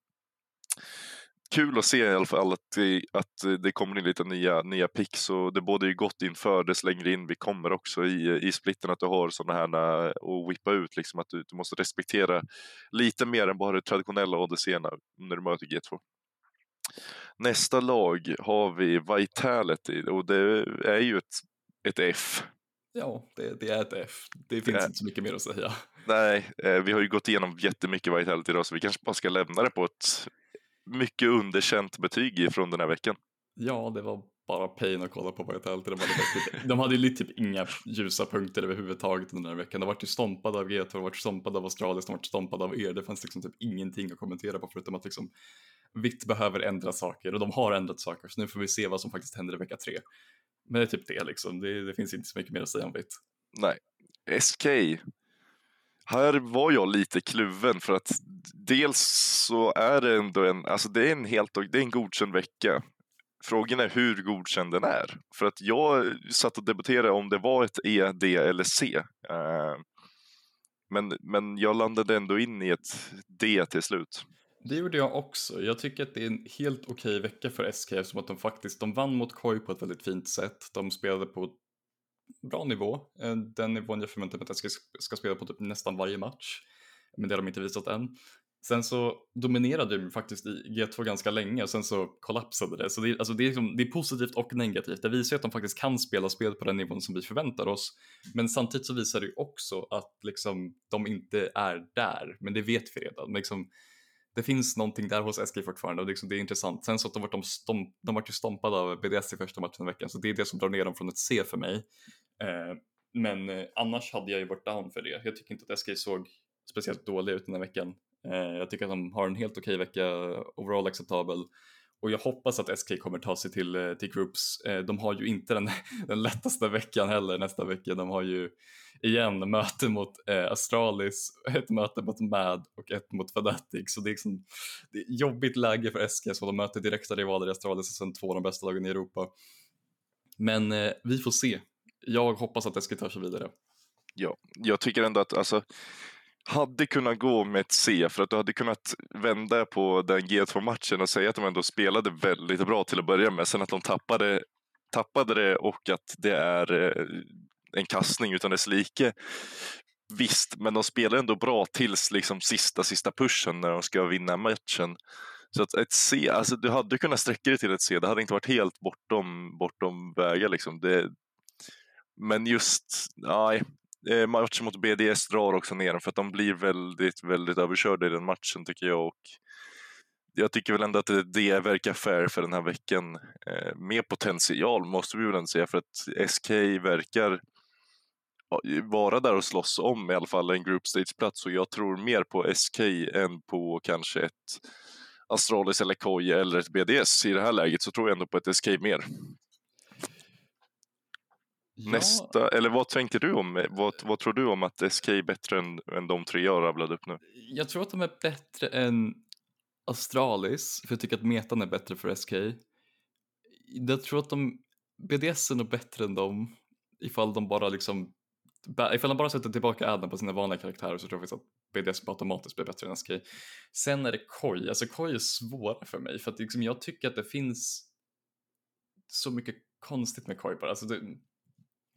Speaker 1: kul att se i alla fall att det, att det kommer in lite nya, nya picks och det både är gott inför dess längre in vi kommer också i, i splitten att du har sådana här att whippa ut liksom att du, du måste respektera lite mer än bara det traditionella ADC-erna när du möter G2. Nästa lag har vi Vitality och det är ju ett, ett F
Speaker 2: Ja, det, det är ett F. Det finns
Speaker 1: är-
Speaker 2: inte så mycket mer att säga.
Speaker 1: Nej, eh, vi har ju gått igenom jättemycket Vitality idag så vi kanske bara ska lämna det på ett mycket underkänt betyg från den här veckan.
Speaker 2: Ja, det var bara pain att kolla på Vitality. De hade, de hade ju typ inga ljusa punkter överhuvudtaget den här veckan. De vart ju stompade av G2, de vart stompade av Astralis, de vart stompade av er. Det fanns liksom typ ingenting att kommentera på förutom att liksom Vitt behöver ändra saker och de har ändrat saker så nu får vi se vad som faktiskt händer i vecka tre. Men det är typ det liksom, det, det finns inte så mycket mer att säga om Vitt.
Speaker 1: Nej, SK. Här var jag lite kluven för att dels så är det ändå en, alltså det är en helt, det är en godkänd vecka. Frågan är hur godkänd den är. För att jag satt och debatterade om det var ett E, D eller C. Eh, men, men jag landade ändå in i ett D till slut.
Speaker 2: Det gjorde jag också. Jag tycker att det är en helt okej vecka för SK eftersom att de faktiskt de vann mot KOI på ett väldigt fint sätt. De spelade på bra nivå. Eh, den nivån jag förväntar mig att jag ska spela på typ nästan varje match. Men det har de inte visat än. Sen så dominerade de faktiskt i G2 ganska länge och sen så kollapsade det. Så det är, alltså det är, liksom, det är positivt och negativt. Det visar ju att de faktiskt kan spela spel på den nivån som vi förväntar oss. Men samtidigt så visar det ju också att liksom, de inte är där. Men det vet vi redan. Men liksom, det finns någonting där hos SK fortfarande och liksom, det är intressant. Sen så att de vart de, stomp, de vart ju stompade av BDS i första matchen i veckan så det är det som drar ner dem från ett C för mig. Eh, men eh, annars hade jag ju varit down för det. Jag tycker inte att SK såg speciellt dåliga ut den här veckan. Eh, jag tycker att de har en helt okej vecka, overall acceptabel. Och jag hoppas att SK kommer ta sig till, eh, till groups. Eh, de har ju inte den, den lättaste veckan heller nästa vecka. De har ju igen möte mot eh, Astralis, ett möte mot Mad och ett mot Fnatic. Så det är, liksom, det är jobbigt läge för SK som de möter direkta rivaler i Astralis och sen två av de bästa lagen i Europa. Men eh, vi får se. Jag hoppas att SK tar sig vidare.
Speaker 1: Ja, jag tycker ändå att alltså, hade kunnat gå med ett C för att du hade kunnat vända på den G2-matchen och säga att de ändå spelade väldigt bra till att börja med. Sen att de tappade, tappade det och att det är eh, en kastning utan dess like. Visst, men de spelar ändå bra tills liksom sista, sista pushen när de ska vinna matchen. Så att ett C, alltså du hade kunnat sträcka dig till ett C, det hade inte varit helt bortom, bortom vägar liksom. Det, men just, nej, eh, matchen mot BDS drar också ner dem för att de blir väldigt, väldigt överkörda i den matchen tycker jag. Och jag tycker väl ändå att det, verkar fair för den här veckan. Eh, mer potential måste vi väl ändå säga för att SK verkar vara där och slåss om i alla fall en group stage-plats och jag tror mer på SK än på kanske ett Astralis eller KOI eller ett BDS. I det här läget så tror jag ändå på ett SK mer.
Speaker 2: Ja,
Speaker 1: Nästa, eller vad tänkte du om, vad, vad tror du om att SK är bättre än, än de tre jag rabblade upp nu?
Speaker 2: Jag tror att de är bättre än Astralis, för jag tycker att metan är bättre för SK. Jag tror att de, BDS är nog bättre än dem, ifall de bara liksom, ifall de bara sätter tillbaka Adam på sina vanliga karaktärer så tror jag faktiskt att BDS automatiskt blir bättre än SK. Sen är det Koi, alltså Koi är svåra för mig för att liksom jag tycker att det finns så mycket konstigt med Koi bara. Alltså det,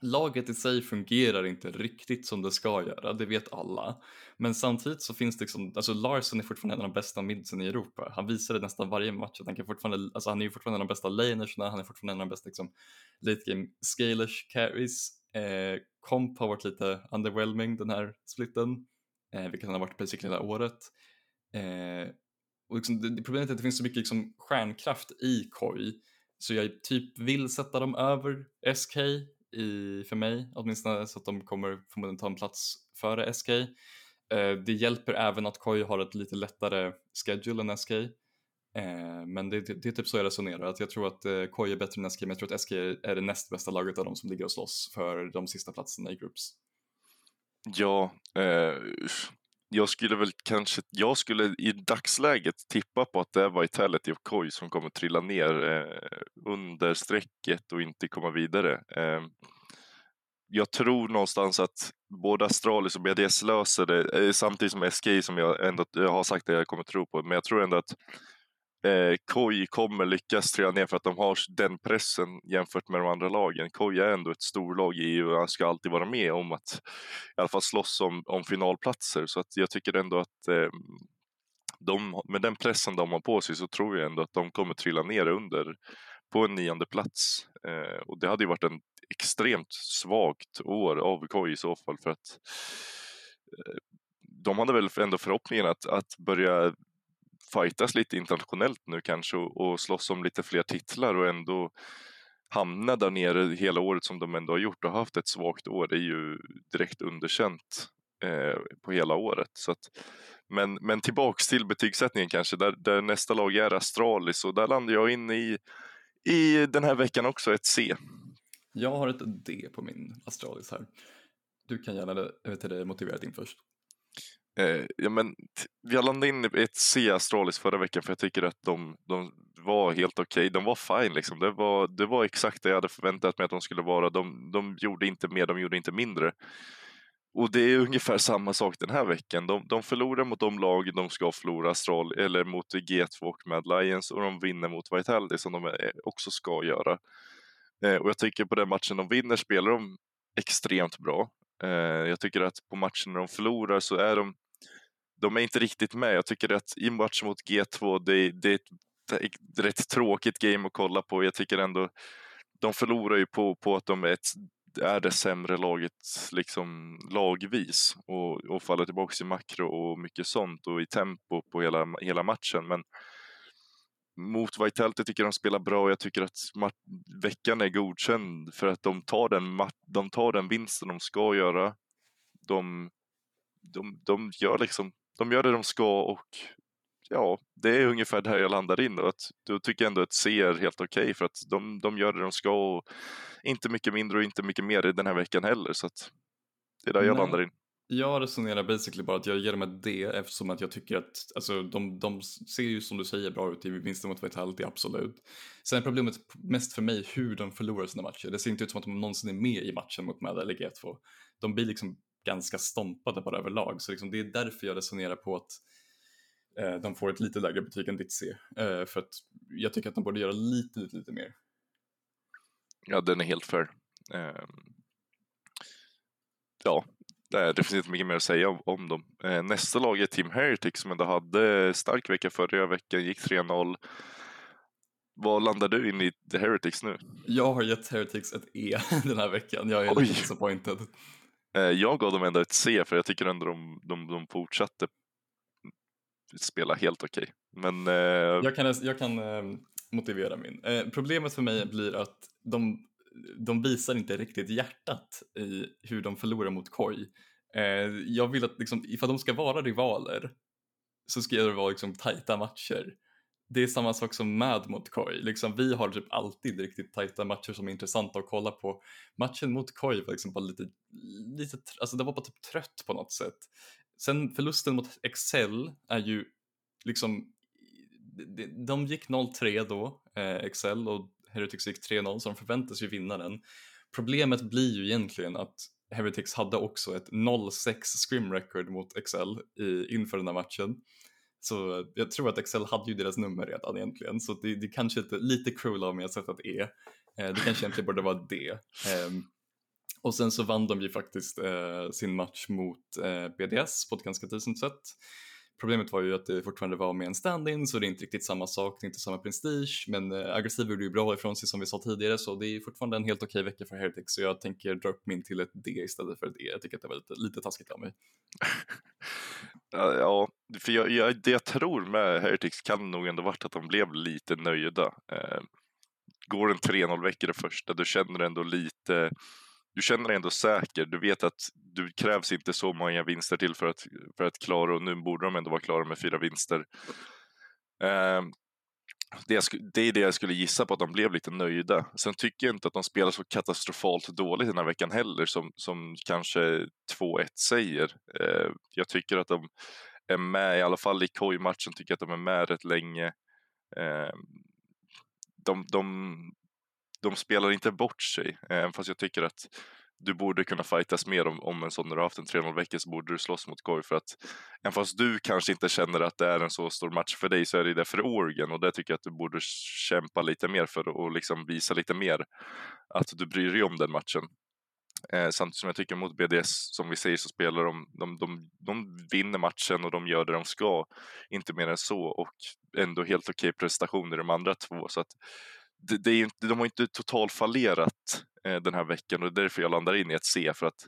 Speaker 2: laget i sig fungerar inte riktigt som det ska göra, det vet alla. Men samtidigt så finns det liksom, alltså Larsen är fortfarande en av de bästa midsen i Europa. Han visar det nästan varje match att han kan fortfarande, alltså han är ju fortfarande en av de bästa lanersna, han är fortfarande en av de bästa liksom late game scalers carries. Eh, Comp har varit lite underwhelming den här splitten, eh, vilket han har varit precis hela året. Eh, och liksom, det, problemet är att det finns så mycket liksom stjärnkraft i Koi så jag typ vill sätta dem över SK i, för mig, åtminstone så att de kommer förmodligen ta en plats före SK. Eh, det hjälper även att Koi har ett lite lättare schedule än SK. Eh, men det, det, det är typ så jag resonerar, att jag tror att eh, Koi är bättre än SK, men jag tror att SK är det näst bästa laget av de som ligger och slåss för de sista platserna i groups.
Speaker 1: Ja, eh, jag skulle väl kanske, jag skulle i dagsläget tippa på att det är Vitality och Koi som kommer trilla ner eh, under strecket och inte komma vidare. Eh, jag tror någonstans att både Astralis och BDS löser det, eh, samtidigt som SK som jag ändå jag har sagt att jag kommer tro på, men jag tror ändå att eh, Koi kommer lyckas trilla ner för att de har den pressen jämfört med de andra lagen. Koi är ändå ett storlag i EU och ska alltid vara med om att i alla fall slåss om, om finalplatser. Så att jag tycker ändå att eh, de, med den pressen de har på sig så tror jag ändå att de kommer trilla ner under på en nionde plats. Eh, och det hade ju varit en extremt svagt år av KOI i så fall för att eh, de hade väl ändå förhoppningen att, att börja fightas lite internationellt nu kanske och, och slåss om lite fler titlar och ändå hamna där nere hela året som de ändå har gjort och haft ett svagt år det är ju direkt underkänt eh, på hela året. Så att, men, men tillbaks till betygssättningen kanske, där, där nästa lag är Astralis och där landar jag in i, i den här veckan också ett C.
Speaker 2: Jag har ett D på min Astralis här. Du kan gärna eh, vet du, motivera din först.
Speaker 1: Eh, ja, men jag landade in i ett C Astralis förra veckan för jag tycker att de, de var helt okej. Okay. De var fine liksom. Det var, det var exakt det jag hade förväntat mig att de skulle vara. De, de gjorde inte mer, de gjorde inte mindre. Och det är ungefär samma sak den här veckan. De, de förlorar mot de lag de ska förlora, Astral, eller mot G2 och Mad Lions och de vinner mot Vitality som de eh, också ska göra. Eh, och jag tycker på den matchen de vinner spelar de extremt bra. Eh, jag tycker att på matchen när de förlorar så är de de är inte riktigt med. Jag tycker att i match mot G2, det, det är ett, ett rätt tråkigt game att kolla på. Jag tycker ändå de förlorar ju på, på att de är, ett, är det sämre laget liksom lagvis och, och faller tillbaka i makro och mycket sånt och i tempo på hela, hela matchen. Men mot Vitality tycker jag de spelar bra och jag tycker att veckan är godkänd för att de tar den, de tar den vinsten de ska göra. De, de, de gör liksom de gör det de ska och ja, det är ungefär där jag landar in. Och att, då tycker jag ändå att C är helt okej okay för att de, de gör det de ska och inte mycket mindre och inte mycket mer i den här veckan heller. Så att det är där jag landar in.
Speaker 2: Jag resonerar basically bara att jag ger dem ett D eftersom att jag tycker att alltså, de, de ser ju som du säger bra ut i vinsten mot Vitality, absolut. Sen är problemet mest för mig hur de förlorar sina matcher. Det ser inte ut som att de någonsin är med i matchen mot Mad eller G2. De blir liksom ganska stompade bara överlag. Så liksom det är därför jag resonerar på att eh, de får ett lite lägre betyg än ditt C. Eh, för att jag tycker att de borde göra lite, lite, lite mer.
Speaker 1: Ja, den är helt fair. Eh, ja, det finns inte mycket mer att säga om, om dem. Eh, nästa lag är Team Heritage som ändå hade stark vecka förra veckan, gick 3-0. Vad landar du in i The Heretics nu?
Speaker 2: Jag har gett Heretics ett E den här veckan. Jag är Oj. lite disappointed.
Speaker 1: Eh, jag gav dem ändå ett C för jag tycker ändå de, de, de fortsatte spela helt okej. Okay. Men... Eh...
Speaker 2: Jag kan, jag kan eh, motivera min. Eh, problemet för mig blir att de, de visar inte riktigt hjärtat i hur de förlorar mot Koi. Eh, jag vill att liksom, ifall de ska vara rivaler så ska det vara liksom tajta matcher det är samma sak som med mot Koi. Liksom, vi har typ alltid riktigt tajta matcher som är intressanta att kolla på. Matchen mot Koi var liksom bara lite, lite alltså det var bara typ trött på något sätt. Sen förlusten mot Excel är ju liksom, de gick 0-3 då, eh, Excel och Heretics gick 3-0 så de förväntas ju vinna den. Problemet blir ju egentligen att Heretics hade också ett 0-6 scrim record mot Excel i, inför den här matchen. Så jag tror att Excel hade ju deras nummer redan egentligen, så det, det kanske är lite cruel av mig att sätta ett E. Eh, det kanske egentligen borde vara ett D. Ehm, och sen så vann de ju faktiskt eh, sin match mot eh, BDS på ett ganska decent sätt. Problemet var ju att det fortfarande var med en stand-in så det är inte riktigt samma sak, det är inte samma prestige men eh, aggressiv gjorde ju bra ifrån sig som vi sa tidigare så det är fortfarande en helt okej vecka för Heretics så jag tänker dra upp min till ett D istället för ett E. Jag tycker att det var lite, lite taskigt av mig.
Speaker 1: ja, för jag, jag, det jag tror med Heretics kan nog ändå varit att de blev lite nöjda. Eh, går en 3-0 vecka det första, du känner ändå lite du känner dig ändå säker. Du vet att du krävs inte så många vinster till för att, för att klara och nu borde de ändå vara klara med fyra vinster. Eh, det, det, är det jag skulle gissa på att de blev lite nöjda. Sen tycker jag inte att de spelar så katastrofalt dåligt den här veckan heller som, som kanske 2-1 säger. Eh, jag tycker att de är med, i alla fall i KOI-matchen tycker jag att de är med rätt länge. Eh, de, de, de spelar inte bort sig, även fast jag tycker att du borde kunna fightas mer om, om en sån när du har haft en 3-0 vecka så borde du slåss mot Koi för att även fast du kanske inte känner att det är en så stor match för dig så är det det för Oregon och det tycker jag att du borde kämpa lite mer för och liksom visa lite mer att du bryr dig om den matchen. Eh, samtidigt som jag tycker mot BDS, som vi säger, så spelar de, de, de, de vinner matchen och de gör det de ska, inte mer än så och ändå helt okej prestation i de andra två så att det, det är inte, de har inte totalfallerat eh, den här veckan och det är därför jag landar in i ett C för att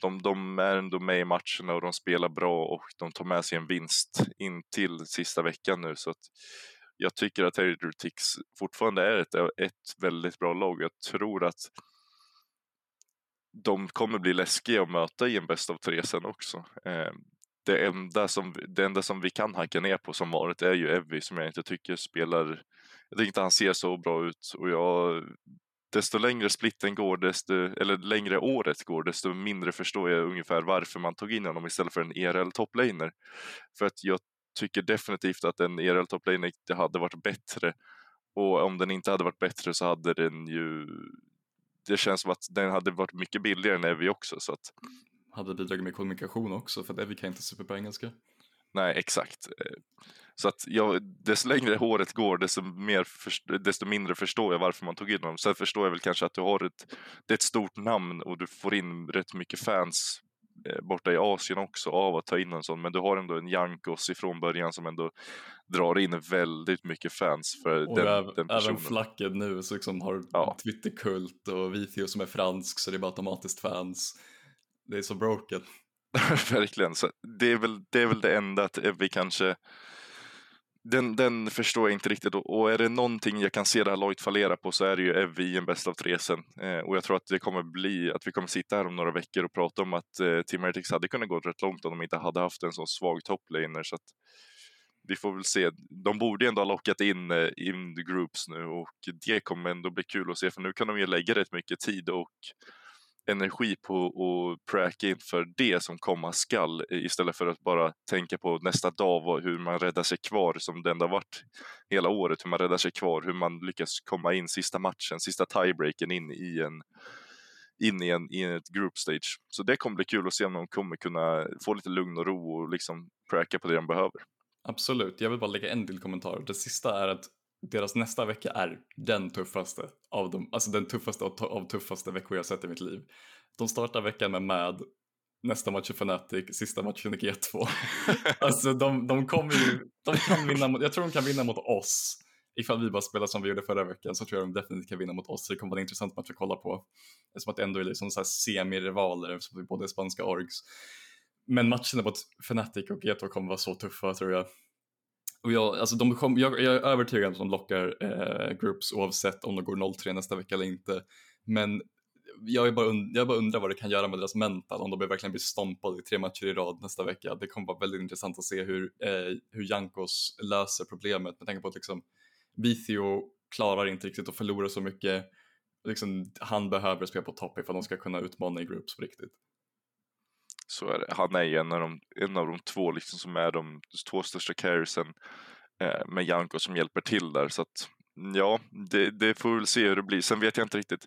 Speaker 1: de, de är ändå med i matcherna och de spelar bra och de tar med sig en vinst in till sista veckan nu så att jag tycker att Heretics fortfarande är ett, ett väldigt bra lag. Jag tror att de kommer bli läskiga att möta i en bäst av tre sen också. Eh, det enda, som, det enda som vi kan hacka ner på som varit är ju Evy som jag inte tycker spelar, jag tycker inte han ser så bra ut och jag desto längre splitten går, desto, eller längre året går, desto mindre förstår jag ungefär varför man tog in honom istället för en ERL toplaner. För att jag tycker definitivt att en ERL toplaner hade varit bättre och om den inte hade varit bättre så hade den ju det känns som att den hade varit mycket billigare än Evi också. Så att...
Speaker 2: Hade bidragit med kommunikation också för att Evi kan inte superbra engelska.
Speaker 1: Nej, exakt. Så att jag, desto längre håret går, desto, mer desto mindre förstår jag varför man tog in honom. Sen förstår jag väl kanske att du har ett, det är ett stort namn och du får in rätt mycket fans eh, borta i Asien också av att ta in en sån. Men du har ändå en Jankos ifrån början som ändå drar in väldigt mycket fans för
Speaker 2: och
Speaker 1: den,
Speaker 2: även,
Speaker 1: den personen.
Speaker 2: Även Flacked nu så liksom har
Speaker 1: ja.
Speaker 2: Twitterkult och Vithio som är fransk så det är bara automatiskt fans. Det är så broken.
Speaker 1: Verkligen, så det, är väl, det är väl det enda att eh, vi kanske den, den förstår jag inte riktigt och är det någonting jag kan se det här laget fallera på så är det ju Evie i en bäst av tre sen. Eh, och jag tror att det kommer bli att vi kommer sitta här om några veckor och prata om att eh, Team Heretics hade kunnat gå rätt långt om de inte hade haft en så svag topplaner. så att vi får väl se. De borde ändå ha lockat in eh, in the groups nu och det kommer ändå bli kul att se för nu kan de ju lägga rätt mycket tid och energi på att pracka inför det som komma skall istället för att bara tänka på nästa dag hur man räddar sig kvar som det ändå varit hela året, hur man räddar sig kvar, hur man lyckas komma in sista matchen, sista tiebreaken in i en in i, en, i ett group stage. Så det kommer bli kul att se om de kommer kunna få lite lugn och ro och liksom pracka på det de behöver.
Speaker 2: Absolut, jag vill bara lägga en till kommentar. Det sista är att deras nästa vecka är den tuffaste av dem, alltså den tuffaste av tuffaste veckor jag sett i mitt liv. De startar veckan med MAD, nästa match är Fnatic, sista matchen är G2. alltså de, de kommer ju, de kan vinna, jag tror de kan vinna mot oss. Ifall vi bara spelar som vi gjorde förra veckan så tror jag de definitivt kan vinna mot oss. Det kommer vara en intressant match att kolla på. Eftersom att det ändå är liksom så här semi-rivaler eftersom vi båda är spanska orgs. Men matcherna mot Fnatic och G2 kommer vara så tuffa tror jag. Och jag, alltså de kom, jag, jag är övertygad om att de lockar eh, groups oavsett om de går 0-3 nästa vecka eller inte. Men jag, bara und, jag bara undrar vad det kan göra med deras mental om de verkligen blir stompade i tre matcher i rad nästa vecka. Det kommer vara väldigt intressant att se hur, eh, hur Jankos löser problemet med tanke på att liksom, Vithio klarar inte riktigt att förlora så mycket. Liksom, han behöver spela på topp ifall de ska kunna utmana i groups på riktigt.
Speaker 1: Så är det. Han är ju en av de, en av de två liksom som är de två största carriesen eh, med Janko som hjälper till där. Så att ja, det, det får vi väl se hur det blir. Sen vet jag inte riktigt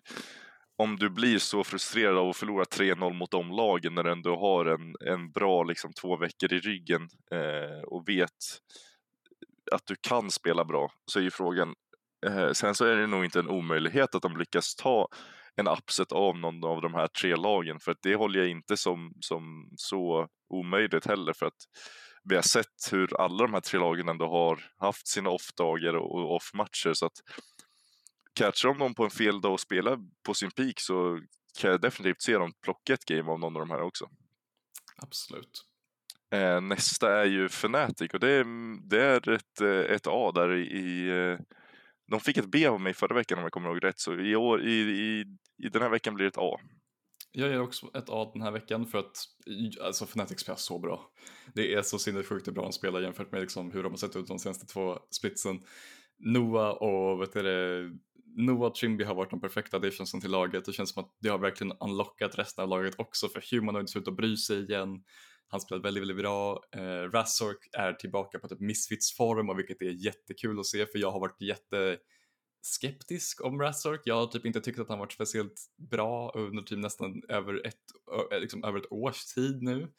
Speaker 1: om du blir så frustrerad av att förlora 3-0 mot de lagen när du ändå har en, en bra liksom, två veckor i ryggen eh, och vet att du kan spela bra så är ju frågan eh, sen så är det nog inte en omöjlighet att de lyckas ta en upset av någon av de här tre lagen för att det håller jag inte som, som så omöjligt heller för att vi har sett hur alla de här tre lagen ändå har haft sina off-dagar och off-matcher så att catchar de dem på en fel dag och spelar på sin peak så kan jag definitivt se dem plocka ett game av någon av de här också.
Speaker 2: Absolut.
Speaker 1: Eh, nästa är ju Fnatic och det är, det är ett, eh, ett A där i, eh, de fick ett B av mig förra veckan om jag kommer ihåg rätt, så i, år, i, i, i den här veckan blir det ett A.
Speaker 2: Jag ger också ett A den här veckan för att alltså Fnatic spelar så bra. Det är så sinnessjukt bra de spelar jämfört med liksom hur de har sett ut de senaste två splitsen. Noah och vet det, Noah och Trimby har varit de perfekta additionsen till laget. Det känns som att det har verkligen unlockat resten av laget också för Humanoid ser ut att bry sig igen. Han spelar väldigt, väldigt bra. Eh, Razork är tillbaka på typ Misfits-form och vilket är jättekul att se för jag har varit jätteskeptisk om Razork. Jag har typ inte tyckt att han varit speciellt bra under typ nästan över ett, eh, liksom över ett års tid nu.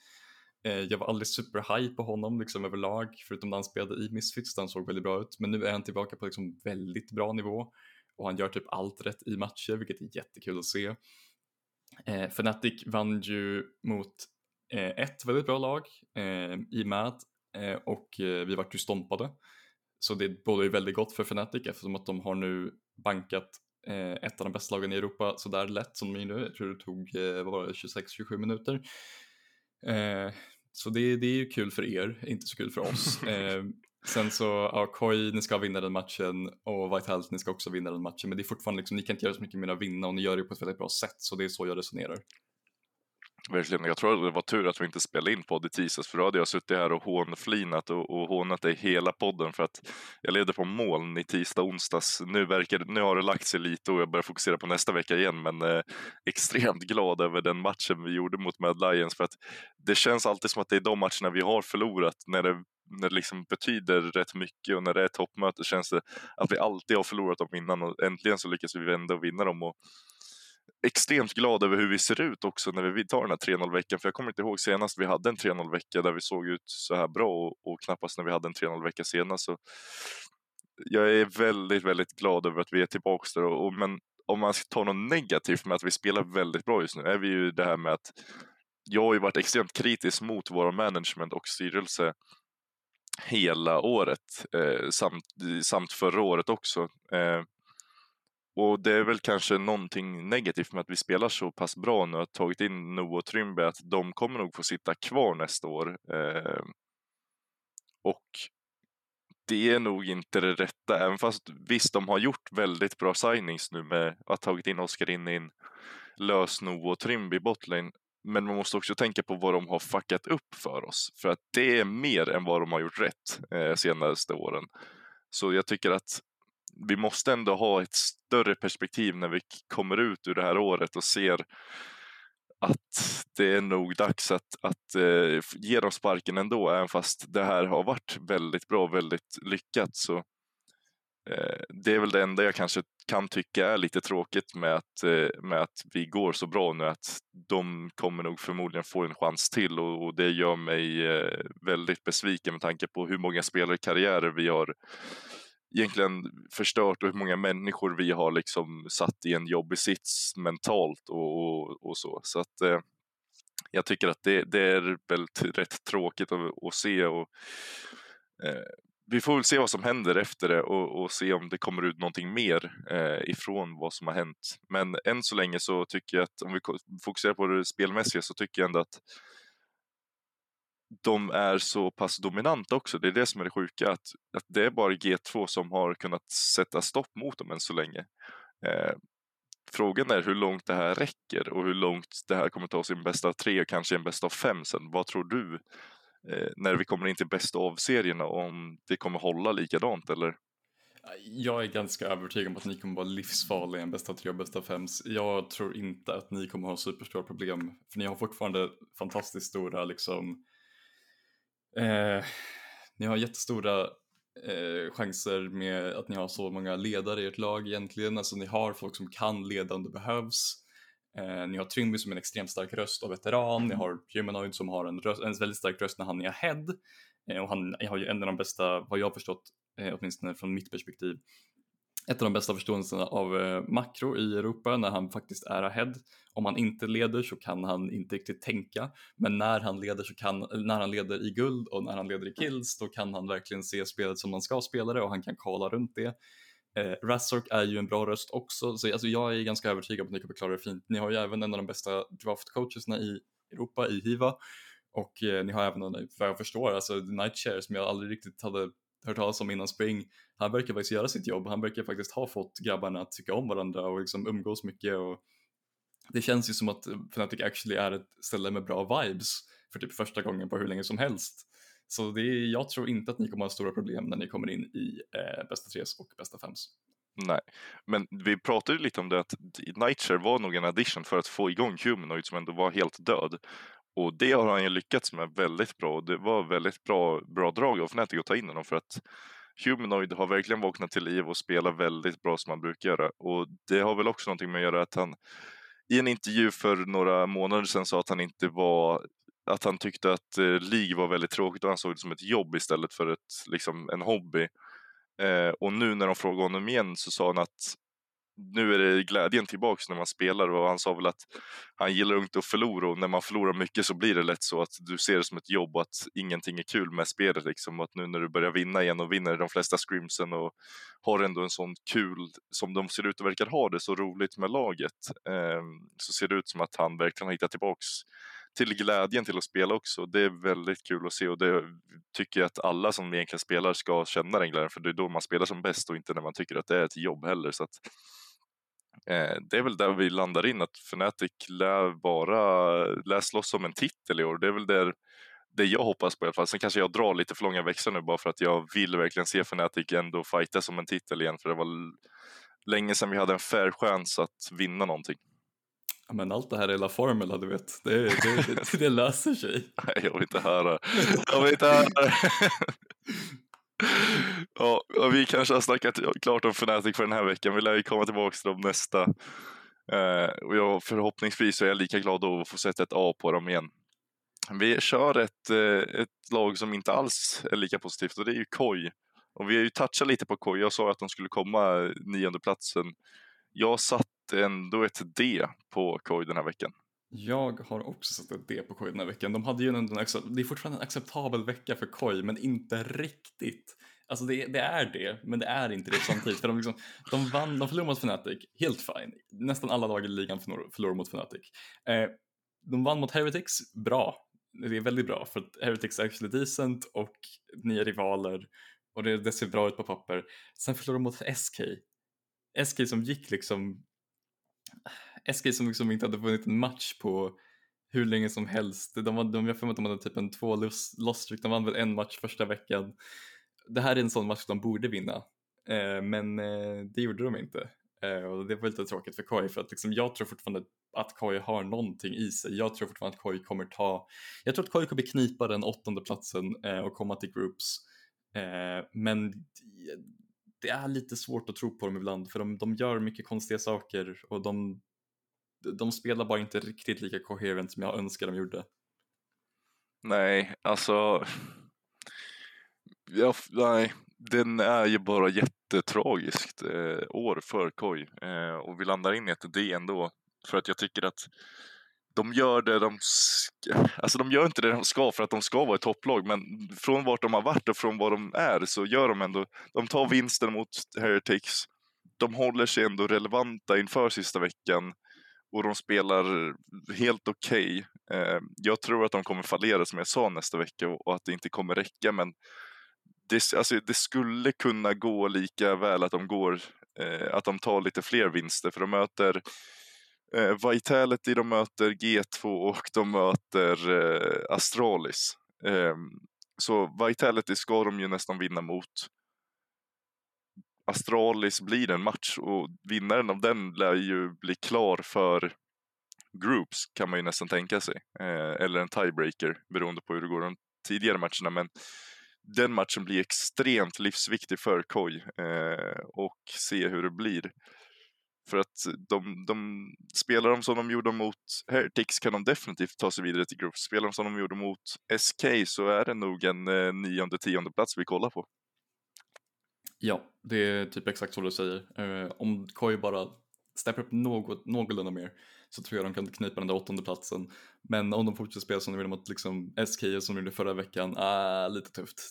Speaker 2: Eh, jag var aldrig superhigh på honom liksom överlag förutom när han spelade i Misfits där han såg väldigt bra ut. Men nu är han tillbaka på liksom väldigt bra nivå och han gör typ allt rätt i matcher vilket är jättekul att se. Eh, Fnatic vann ju mot ett väldigt bra lag eh, i Mad eh, och vi vart ju stompade. Så det bådar ju väldigt gott för Fnatic eftersom att de har nu bankat eh, ett av de bästa lagen i Europa så där lätt som de är nu. Jag tror det tog, eh, vad var det, 26-27 minuter. Eh, så det, det är ju kul för er, inte så kul för oss. Eh, sen så, ja, Koi, ni ska vinna den matchen och Vitality, ni ska också vinna den matchen. Men det är fortfarande liksom, ni kan inte göra så mycket mer än att vinna och ni gör det på ett väldigt bra sätt. Så det är så jag resonerar.
Speaker 1: Verkligen. Jag tror att det var tur att vi inte spelade in podd i tisdags för då hade jag suttit här och hånflinat och, och hånat dig hela podden för att jag levde på moln i tisdag onsdags. Nu, verkar, nu har det lagt sig lite och jag börjar fokusera på nästa vecka igen men eh, extremt glad över den matchen vi gjorde mot Mad Lions för att det känns alltid som att det är de matcherna vi har förlorat när det när det liksom betyder rätt mycket och när det är toppmöte känns det att vi alltid har förlorat dem innan och äntligen så lyckas vi vända och vinna dem. Och extremt glad över hur vi ser ut också när vi tar den här 3-0 veckan. För jag kommer inte ihåg senast vi hade en 3-0 vecka där vi såg ut så här bra och, och knappast när vi hade en 3-0 vecka senast. Så jag är väldigt, väldigt glad över att vi är tillbaka där. Och, och, men om man ska ta något negativt med att vi spelar väldigt bra just nu är vi ju det här med att jag har ju varit extremt kritisk mot våra management och styrelse hela året eh, samt, samt förra året också. Eh, och det är väl kanske någonting negativt med att vi spelar så pass bra nu, att tagit in Noah och Trymbe, att de kommer nog få sitta kvar nästa år. Eh, och det är nog inte det rätta, även fast visst, de har gjort väldigt bra signings nu med att ha tagit in Oskar in, in lös Noah och Trymbe i botlane. Men man måste också tänka på vad de har fuckat upp för oss, för att det är mer än vad de har gjort rätt eh, senaste åren. Så jag tycker att vi måste ändå ha ett större perspektiv när vi kommer ut ur det här året och ser att det är nog dags att, att eh, ge dem sparken ändå, även fast det här har varit väldigt bra, väldigt lyckat. Så eh, Det är väl det enda jag kanske kan tycka är lite tråkigt med att, eh, med att vi går så bra nu, att de kommer nog förmodligen få en chans till och, och det gör mig eh, väldigt besviken med tanke på hur många spelare karriärer vi har egentligen förstört och hur många människor vi har liksom satt i en jobbig sits mentalt och, och, och så. Så att eh, jag tycker att det, det är väldigt rätt tråkigt att, att se och eh, vi får väl se vad som händer efter det och, och se om det kommer ut någonting mer eh, ifrån vad som har hänt. Men än så länge så tycker jag att om vi fokuserar på det spelmässiga så tycker jag ändå att de är så pass dominanta också. Det är det som är det sjuka, att, att det är bara G2 som har kunnat sätta stopp mot dem än så länge. Eh, frågan är hur långt det här räcker och hur långt det här kommer ta sin bästa av tre och kanske en bästa av fem sen. Vad tror du eh, när vi kommer in till bästa av serierna om det kommer hålla likadant eller?
Speaker 2: Jag är ganska övertygad om att ni kommer vara livsfarliga i en bästa tre och bästa fem. Jag tror inte att ni kommer ha superstora problem, för ni har fortfarande fantastiskt stora liksom Eh, ni har jättestora eh, chanser med att ni har så många ledare i ert lag egentligen. Alltså ni har folk som kan leda om det behövs. Eh, ni har Tryngby som en extremt stark röst och veteran. Ni har Humanoid som har en, röst, en väldigt stark röst när han är ahead. Eh, och han har ju en av de bästa, vad jag har förstått, eh, åtminstone från mitt perspektiv, ett av de bästa förståelserna av eh, makro i Europa när han faktiskt är ahead. Om han inte leder så kan han inte riktigt tänka, men när han leder så kan, när han leder i guld och när han leder i kills då kan han verkligen se spelet som man ska spela det och han kan kala runt det. Eh, Razork är ju en bra röst också, så alltså, jag är ganska övertygad om att ni kommer klara det fint. Ni har ju även en av de bästa draftcoacherna i Europa, i Hiva, och eh, ni har även, vad jag förstår, alltså Nightshare som jag aldrig riktigt hade hört talas om innan spring. Han verkar faktiskt göra sitt jobb. Han verkar faktiskt ha fått grabbarna att tycka om varandra och liksom umgås mycket. Och det känns ju som att Fnatic actually är ett ställe med bra vibes för typ första gången på hur länge som helst. Så det är, jag tror inte att ni kommer ha stora problem när ni kommer in i eh, bästa tres och bästa fems.
Speaker 1: Nej, men vi pratade lite om det att Nightshare var nog en addition för att få igång Humanoid som ändå var helt död. Och det har han ju lyckats med väldigt bra och det var väldigt bra, bra drag av Fnatic att ta in honom för att Humanoid har verkligen vaknat till liv och spelar väldigt bra som han brukar göra. Och det har väl också någonting med att göra att han i en intervju för några månader sedan sa att han inte var att han tyckte att eh, League var väldigt tråkigt och han såg det som ett jobb istället för ett, liksom, en hobby. Eh, och nu när de frågade honom igen så sa han att nu är det glädjen tillbaks när man spelar och han sa väl att han gillar inte att förlora och när man förlorar mycket så blir det lätt så att du ser det som ett jobb och att ingenting är kul med spelet liksom och att nu när du börjar vinna igen och vinner de flesta scrimsen och har ändå en sån kul som de ser ut och verkar ha det så roligt med laget eh, så ser det ut som att han verkligen har hittat tillbaks till glädjen till att spela också. Det är väldigt kul att se och det tycker jag att alla som egentligen spelar ska känna den glädjen för det är då man spelar som bäst och inte när man tycker att det är ett jobb heller. Så att, eh, det är väl där vi landar in att Fnatic lär bara lär slåss om en titel i år. Det är väl där det jag hoppas på i alla fall. Sen kanske jag drar lite för långa växlar nu bara för att jag vill verkligen se Fnatic ändå fighta som en titel igen för det var länge sedan vi hade en fair chans att vinna någonting.
Speaker 2: Ja, men allt det här är la formula, du vet. Det, det, det, det löser sig.
Speaker 1: Nej, jag vill inte höra. Jag vill inte höra. ja, vi kanske har snackat klart om Fnatic för den här veckan. Vi lär ju komma tillbaka till dem nästa. Eh, och jag, förhoppningsvis är jag lika glad då att få sätta ett A på dem igen. Vi kör ett, eh, ett lag som inte alls är lika positivt och det är ju Koi. Och vi har ju touchat lite på Koi. Jag sa att de skulle komma nionde platsen. Jag satt ändå ett D på Koi den här veckan.
Speaker 2: Jag har också satt ett D på Koi den här veckan. De hade ju en, det är fortfarande en acceptabel vecka för Koi, men inte riktigt. Alltså det, det, är det, men det är inte det samtidigt. För de, liksom, de, vann, de förlorade mot Fnatic, helt fine. Nästan alla lag i ligan förlorade mot Fnatic. Eh, de vann mot Heretics, bra. Det är väldigt bra, för att Heretics är actually decent och nya rivaler och det, det ser bra ut på papper. Sen förlorade de mot SK. SK som gick liksom SK som liksom inte hade vunnit en match på hur länge som helst. De, var, de, jag för mig att de hade typ en två loss streak, de vann väl en match första veckan. Det här är en sån match de borde vinna, eh, men eh, det gjorde de inte. Eh, och det var lite tråkigt för KJ för att liksom, jag tror fortfarande att KJ har någonting i sig. Jag tror fortfarande att KJ kommer ta, jag tror att KJ kommer knipa den åttonde platsen eh, och komma till groups. Eh, men det är lite svårt att tro på dem ibland för de, de gör mycket konstiga saker och de, de spelar bara inte riktigt lika coherent som jag önskar de gjorde.
Speaker 1: Nej, alltså ja, nej, den är ju bara jättetragiskt eh, år för Koi eh, och vi landar in i ett D ändå för att jag tycker att de gör det de ska, alltså de gör inte det de ska för att de ska vara ett topplag, men från vart de har varit och från vad de är så gör de ändå, de tar vinsten mot Heretics, de håller sig ändå relevanta inför sista veckan och de spelar helt okej. Okay. Eh, jag tror att de kommer fallera som jag sa nästa vecka och att det inte kommer räcka, men det, alltså, det skulle kunna gå lika väl att de går, eh, att de tar lite fler vinster för de möter eh, Vitality, de möter G2 och de möter eh, Astralis. Eh, så Vitality ska de ju nästan vinna mot. Astralis blir en match och vinnaren av den lär ju bli klar för Groups kan man ju nästan tänka sig. Eh, eller en tiebreaker beroende på hur det går de tidigare matcherna. Men den matchen blir extremt livsviktig för Koi eh, och se hur det blir. För att de, de, spelar de som de gjorde mot Heretics kan de definitivt ta sig vidare till Groups. Spelar de som de gjorde mot SK så är det nog en eh, nionde, tionde plats vi kollar på.
Speaker 2: Ja, det är typ exakt så du säger. Eh, om Koi bara steppar upp något, någorlunda mer så tror jag de kan knipa den där åttonde platsen. Men om de fortsätter spela som de gjorde mot liksom SK som de gjorde förra veckan, ah, lite tufft.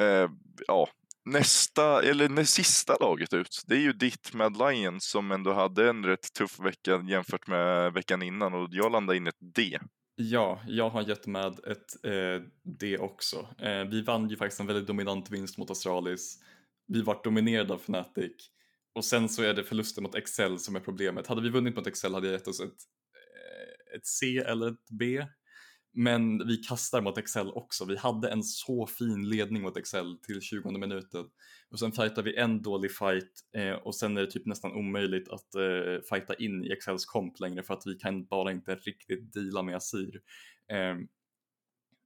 Speaker 1: Eh, ja, nästa, eller det sista laget ut, det är ju ditt Mad Lions som ändå hade en rätt tuff vecka jämfört med veckan innan och jag landade in ett D.
Speaker 2: Ja, jag har gett med ett eh, D också. Eh, vi vann ju faktiskt en väldigt dominant vinst mot Astralis. Vi var dominerade av Fnatic och sen så är det förlusten mot Excel som är problemet. Hade vi vunnit mot Excel hade jag gett oss ett, eh, ett C eller ett B. Men vi kastar mot Excel också. Vi hade en så fin ledning mot Excel till 20 minuten. Och sen fightar vi en dålig fight eh, och sen är det typ nästan omöjligt att eh, fighta in i Excels komp längre för att vi kan bara inte riktigt deala med Asir. Eh,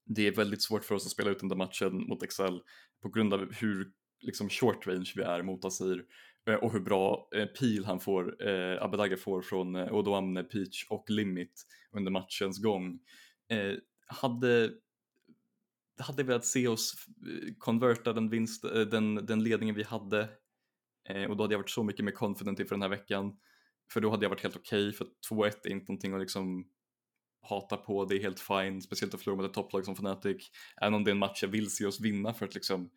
Speaker 2: det är väldigt svårt för oss att spela ut den där matchen mot Excel på grund av hur liksom short range vi är mot Asir eh, och hur bra eh, pil han får, eh, Abedagge får från eh, Odoamne, Peach och Limit under matchens gång eh, Eh, hade hade velat se oss eh, konverta den, vinst, eh, den, den ledningen vi hade Eh, och då hade jag varit så mycket mer confident inför den här veckan. För då hade jag varit helt okej, okay, för 2-1 är inte någonting att liksom hata på, det är helt fine, speciellt att förlora mot ett topplag som Fnatic. Även om det är en match jag vill se oss vinna för att liksom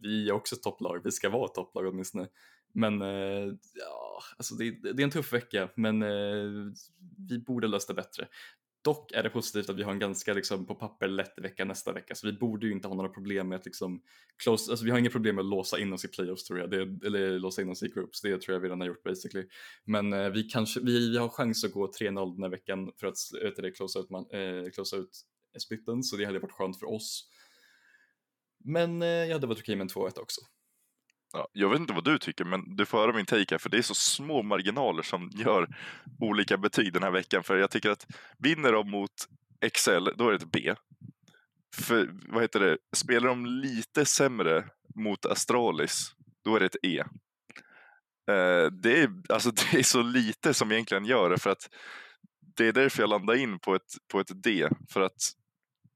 Speaker 2: vi är också ett topplag, vi ska vara ett topplag åtminstone. Men eh, ja, alltså det, det, är en tuff vecka, men eh, vi borde lösa det bättre. Dock är det positivt att vi har en ganska liksom, på papper lätt vecka nästa vecka, så vi borde ju inte ha några problem med att liksom, close, alltså vi har inga problem med att låsa in oss i playoffs tror jag, det, eller låsa in oss i groups, det tror jag vi redan har gjort basically. Men eh, vi, kanske, vi, vi har chans att gå 3-0 den här veckan för att eh, vet det, close ut, man, eh, close ut splitten, så det hade varit skönt för oss. Men eh, det hade varit okej med en 2-1 också.
Speaker 1: Ja, jag vet inte vad du tycker, men du får höra min take här, för det är så små marginaler som gör olika betyg den här veckan. För jag tycker att vinner de mot Excel, då är det ett B. För, vad heter det, spelar de lite sämre mot Astralis, då är det ett E. Eh, det, är, alltså, det är så lite som egentligen gör det, för att det är därför jag landar in på ett, på ett D. För att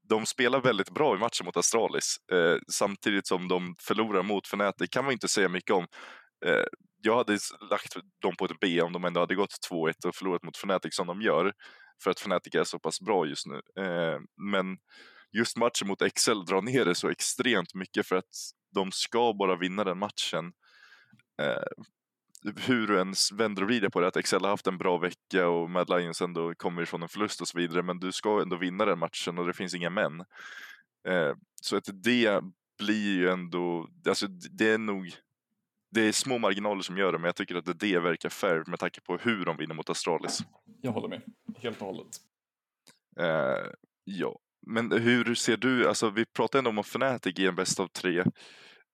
Speaker 1: de spelar väldigt bra i matchen mot Astralis eh, samtidigt som de förlorar mot Fnatic. kan man inte säga mycket om. Eh, jag hade lagt dem på ett B om de ändå hade gått 2-1 och förlorat mot Fnatic som de gör. För att Fnatic är så pass bra just nu. Eh, men just matchen mot Excel drar ner det så extremt mycket för att de ska bara vinna den matchen. Eh, hur du ens vänder och vrider på det, att Excel har haft en bra vecka och Mad Lions ändå kommer ifrån en förlust och så vidare, men du ska ändå vinna den matchen och det finns inga men. Eh, så att det blir ju ändå, alltså det är nog, det är små marginaler som gör det, men jag tycker att det verkar fair med tanke på hur de vinner mot Astralis.
Speaker 2: Jag håller med, helt och hållet.
Speaker 1: Eh, ja, men hur ser du, alltså vi pratar ändå om att Fnatic i en bäst av tre.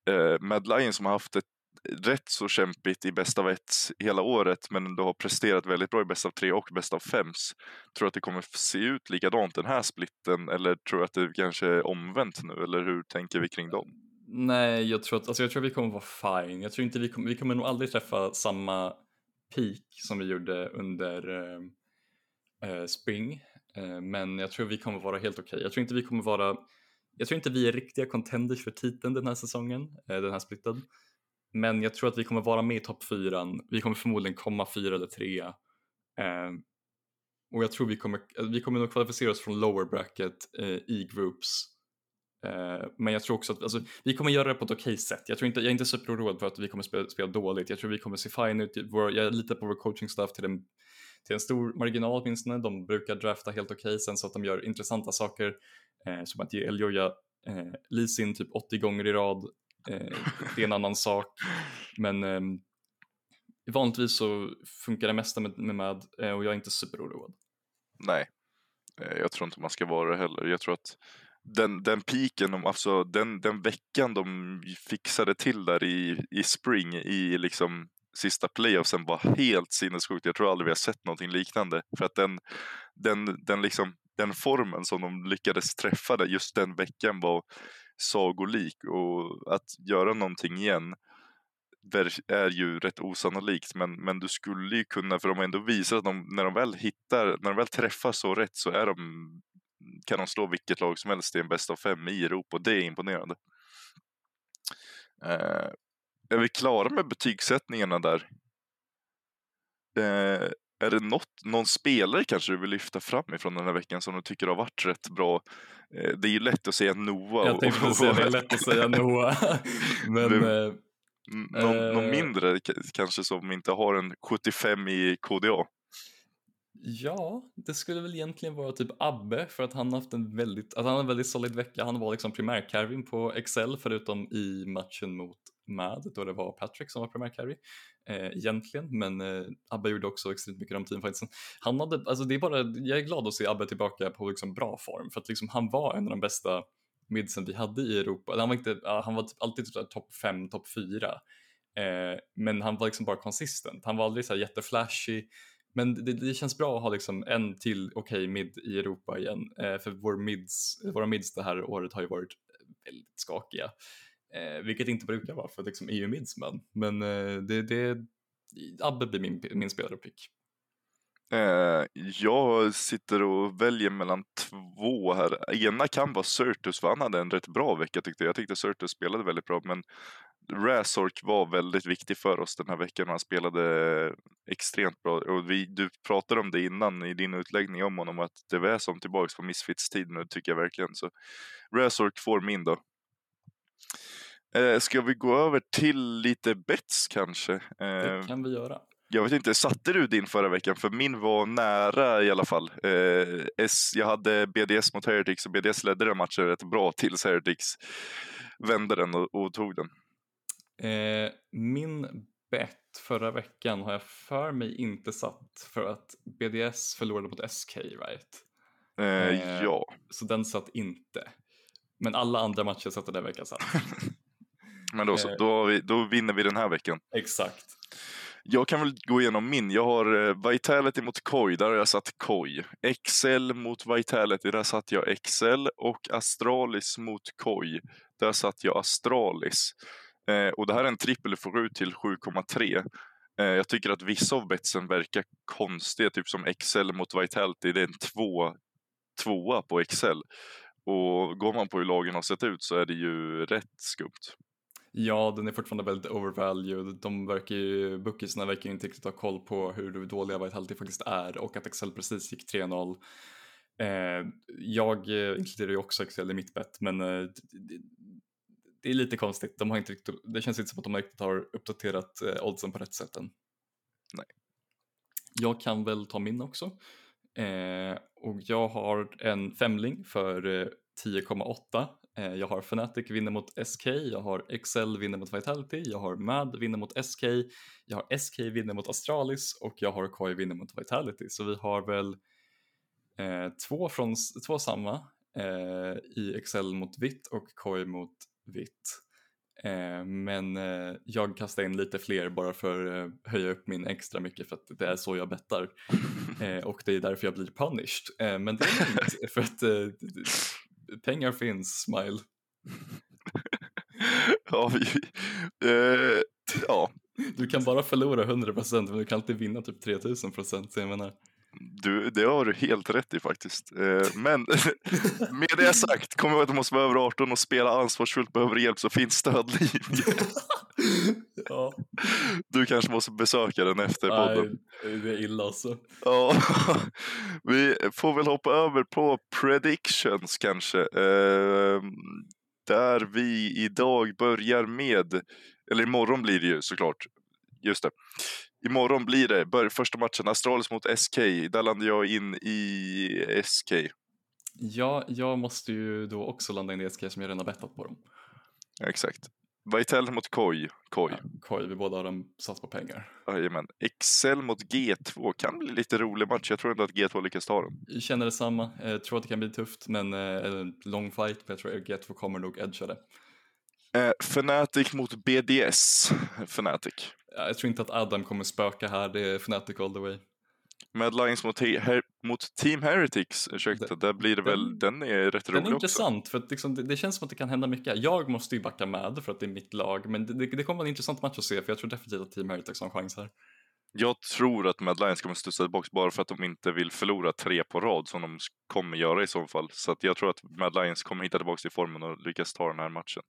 Speaker 1: Eh, Mad Lions som har haft ett rätt så kämpigt i bäst av ett hela året men du har presterat väldigt bra i bäst av tre och bäst av fems. Tror du att det kommer se ut likadant den här splitten eller tror du att det kanske är omvänt nu eller hur tänker vi kring dem?
Speaker 2: Nej, jag tror att, alltså jag tror att vi kommer vara fine. Jag tror inte vi kommer, vi kommer nog aldrig träffa samma peak som vi gjorde under eh, eh spring. Eh, men jag tror vi kommer vara helt okej. Okay. Jag tror inte vi kommer vara jag tror inte vi är riktiga contenders för titeln den här säsongen, eh, den här splitten. Men jag tror att vi kommer vara med i topp fyran. Vi kommer förmodligen komma fyra eller trea. Eh, och jag tror vi kommer, eh, vi kommer nog kvalificera oss från lower bracket eh, i groups. Eh, men jag tror också att alltså, vi kommer göra det på ett okej sätt. Jag, tror inte, jag är inte superoroad för att vi kommer spela, spela dåligt. Jag tror vi kommer se fine ut. Jag litar på vår coaching staff till en, till en stor marginal åtminstone. De brukar drafta helt okej sen så att de gör intressanta saker. Eh, som att ge Eljoja eh, lease typ 80 gånger i rad Eh, det är en annan sak. Men eh, vanligtvis så funkar det mesta med, med MAD eh, och jag är inte superoroad.
Speaker 1: Nej, eh, jag tror inte man ska vara det heller. Jag tror att den, den piken, alltså den, den veckan de fixade till där i, i spring i liksom sista playoffsen var helt sinnessjukt. Jag tror aldrig vi har sett någonting liknande. För att den, den, den, liksom, den formen som de lyckades träffa just den veckan var sagolik och att göra någonting igen är ju rätt osannolikt men, men du skulle ju kunna, för de har ändå visat att de, när de väl hittar, när de väl träffar så rätt så är de, kan de slå vilket lag som helst i en bäst av fem i Europa och det är imponerande. Eh, är vi klara med betygssättningarna där? Eh, är det något, någon spelare kanske du vill lyfta fram ifrån den här veckan som du tycker har varit rätt bra? Eh, det är ju lätt att säga Noah.
Speaker 2: Jag tänkte och, säga det är lätt att säga Noah. Men, Men
Speaker 1: eh, någon, eh, någon, mindre kanske som inte har en 75 i KDA?
Speaker 2: Ja, det skulle väl egentligen vara typ Abbe för att han haft en väldigt, att han har en väldigt solid vecka. Han var liksom primärcarvin på Excel förutom i matchen mot med då det var Patrick som var primär carry eh, egentligen, men eh, Abba gjorde också extremt mycket i de teamfightsen. Han hade, alltså det är bara, jag är glad att se Abba tillbaka på liksom bra form för att liksom han var en av de bästa midsen vi hade i Europa. Han var, inte, han var typ alltid typ topp 5, topp 4. Eh, men han var liksom bara konsistent. Han var aldrig så här jätteflashy. Men det, det, känns bra att ha liksom en till okej okay, mid i Europa igen. Eh, för vår mids, våra mids det här året har ju varit väldigt skakiga. Eh, vilket inte brukar vara för liksom EU midsman. Men eh, det, det, Abbe blir min, min spelarpick.
Speaker 1: Eh, jag sitter och väljer mellan två här. Ena kan vara Surtus, för han hade en rätt bra vecka tyckte jag. Jag tyckte Surtus spelade väldigt bra, men Razork var väldigt viktig för oss den här veckan. Han spelade extremt bra. Och vi, du pratade om det innan i din utläggning om honom, att det var som tillbaks på Misfits-tid nu, tycker jag verkligen. Så Razork får min då. Eh, ska vi gå över till lite bets kanske? Eh,
Speaker 2: Det kan vi göra.
Speaker 1: jag vet inte, satte du din förra veckan? För min var nära i alla fall. Eh, S, jag hade BDS mot Heretics och BDS ledde den matchen rätt bra tills Heretics vände den och, och tog den.
Speaker 2: Eh, min bet förra veckan har jag för mig inte satt för att BDS förlorade mot SK, right?
Speaker 1: Eh,
Speaker 2: Eh,
Speaker 1: ja,
Speaker 2: Så den satt inte. Men alla andra matcher satte den veckan satt.
Speaker 1: men då så.
Speaker 2: eh.
Speaker 1: Då, vi, då vinner vi den här veckan.
Speaker 2: Exakt.
Speaker 1: Jag kan väl gå igenom min. Jag har eh, Vitality mot Koi, där har jag satt Koi. Excel mot Vitality, där satt jag Excel. Och Astralis mot Koi, där satt jag Astralis. Eh, och det här är en trippel får ut till 7,3. Eh, jag tycker att vissa av betsen verkar konstiga, typ som Excel mot Vitality. Det är en två, tvåa på Excel. Och går man på hur lagen har sett ut så är det ju rätt skumt.
Speaker 2: Ja, den är fortfarande väldigt overvalued. De verkar ju, bookiesna verkar ju inte riktigt ha koll på hur dåliga Vitality faktiskt är och att Excel precis gick 3-0. Eh, jag eh, inkluderar ju också Excel i mitt bett, men eh, det, det är lite konstigt. De har inte riktigt, det känns inte som att de riktigt har uppdaterat eh, oddsen på rätt sätt än.
Speaker 1: Nej.
Speaker 2: Jag kan väl ta min också. Eh, och jag har en femling för eh, 10,8. Eh, jag har Fnatic vinner mot SK, jag har Excel vinner mot Vitality, jag har Mad vinner mot SK, jag har SK vinner mot Astralis och jag har Koi vinner mot Vitality. Så vi har väl eh, två, från, två samma eh, i Excel mot vitt och Koi mot vitt. Eh, men eh, jag kastar in lite fler bara för att eh, höja upp min extra mycket för att det är så jag bettar. Och det är därför jag blir punished. Men det är lugnt för att pengar finns, smile.
Speaker 1: ja, vi, eh, ja,
Speaker 2: Du kan bara förlora 100% men du kan alltid vinna typ 3000% så jag menar.
Speaker 1: Du, det har du helt rätt i faktiskt. Eh, Men med det sagt, kom ihåg att du måste vara över 18 och spela ansvarsfullt. Behöver hjälp så finns stödlinjen.
Speaker 2: ja,
Speaker 1: Du kanske måste besöka den efter podden.
Speaker 2: nej, det är illa alltså.
Speaker 1: Ja, vi får väl hoppa över på predictions kanske. Eh, Där vi idag börjar med, eller imorgon blir det ju såklart. Just det. Imorgon blir det bör, första matchen Astralis mot SK. Där landar jag in i SK.
Speaker 2: Ja, jag måste ju då också landa in i SK som jag redan har bettat på dem.
Speaker 1: Exakt. Vital mot Koi. Koi.
Speaker 2: Ja, Koi, vi båda har dem satt på pengar.
Speaker 1: Jajamän. Excel mot G2 kan bli lite rolig match. Jag tror inte att G2 lyckas ta den.
Speaker 2: Jag känner detsamma, jag tror att det kan bli tufft men eh, en lång fight, men jag tror att G2 kommer nog edga det.
Speaker 1: Eh, Fnatic mot BDS. Fnatic.
Speaker 2: Ja, Jag tror inte att Adam kommer spöka här, det är Fnatic all the way.
Speaker 1: Mad Lions mot, He- Her- mot Team Heretics. Ursäkta, där blir det väl, den är rätt
Speaker 2: Den
Speaker 1: rolig
Speaker 2: är
Speaker 1: också.
Speaker 2: intressant för att liksom, det, det känns som att det kan hända mycket. Jag måste ju backa med för att det är mitt lag, men det, det, det kommer vara en intressant match att se för jag tror definitivt att Team Heretics har en chans här.
Speaker 1: Jag tror att Mad Lions kommer studsa tillbaka bara för att de inte vill förlora tre på rad som de kommer göra i så fall. Så att jag tror att Mad Lions kommer hitta tillbaka till formen och lyckas ta den här matchen.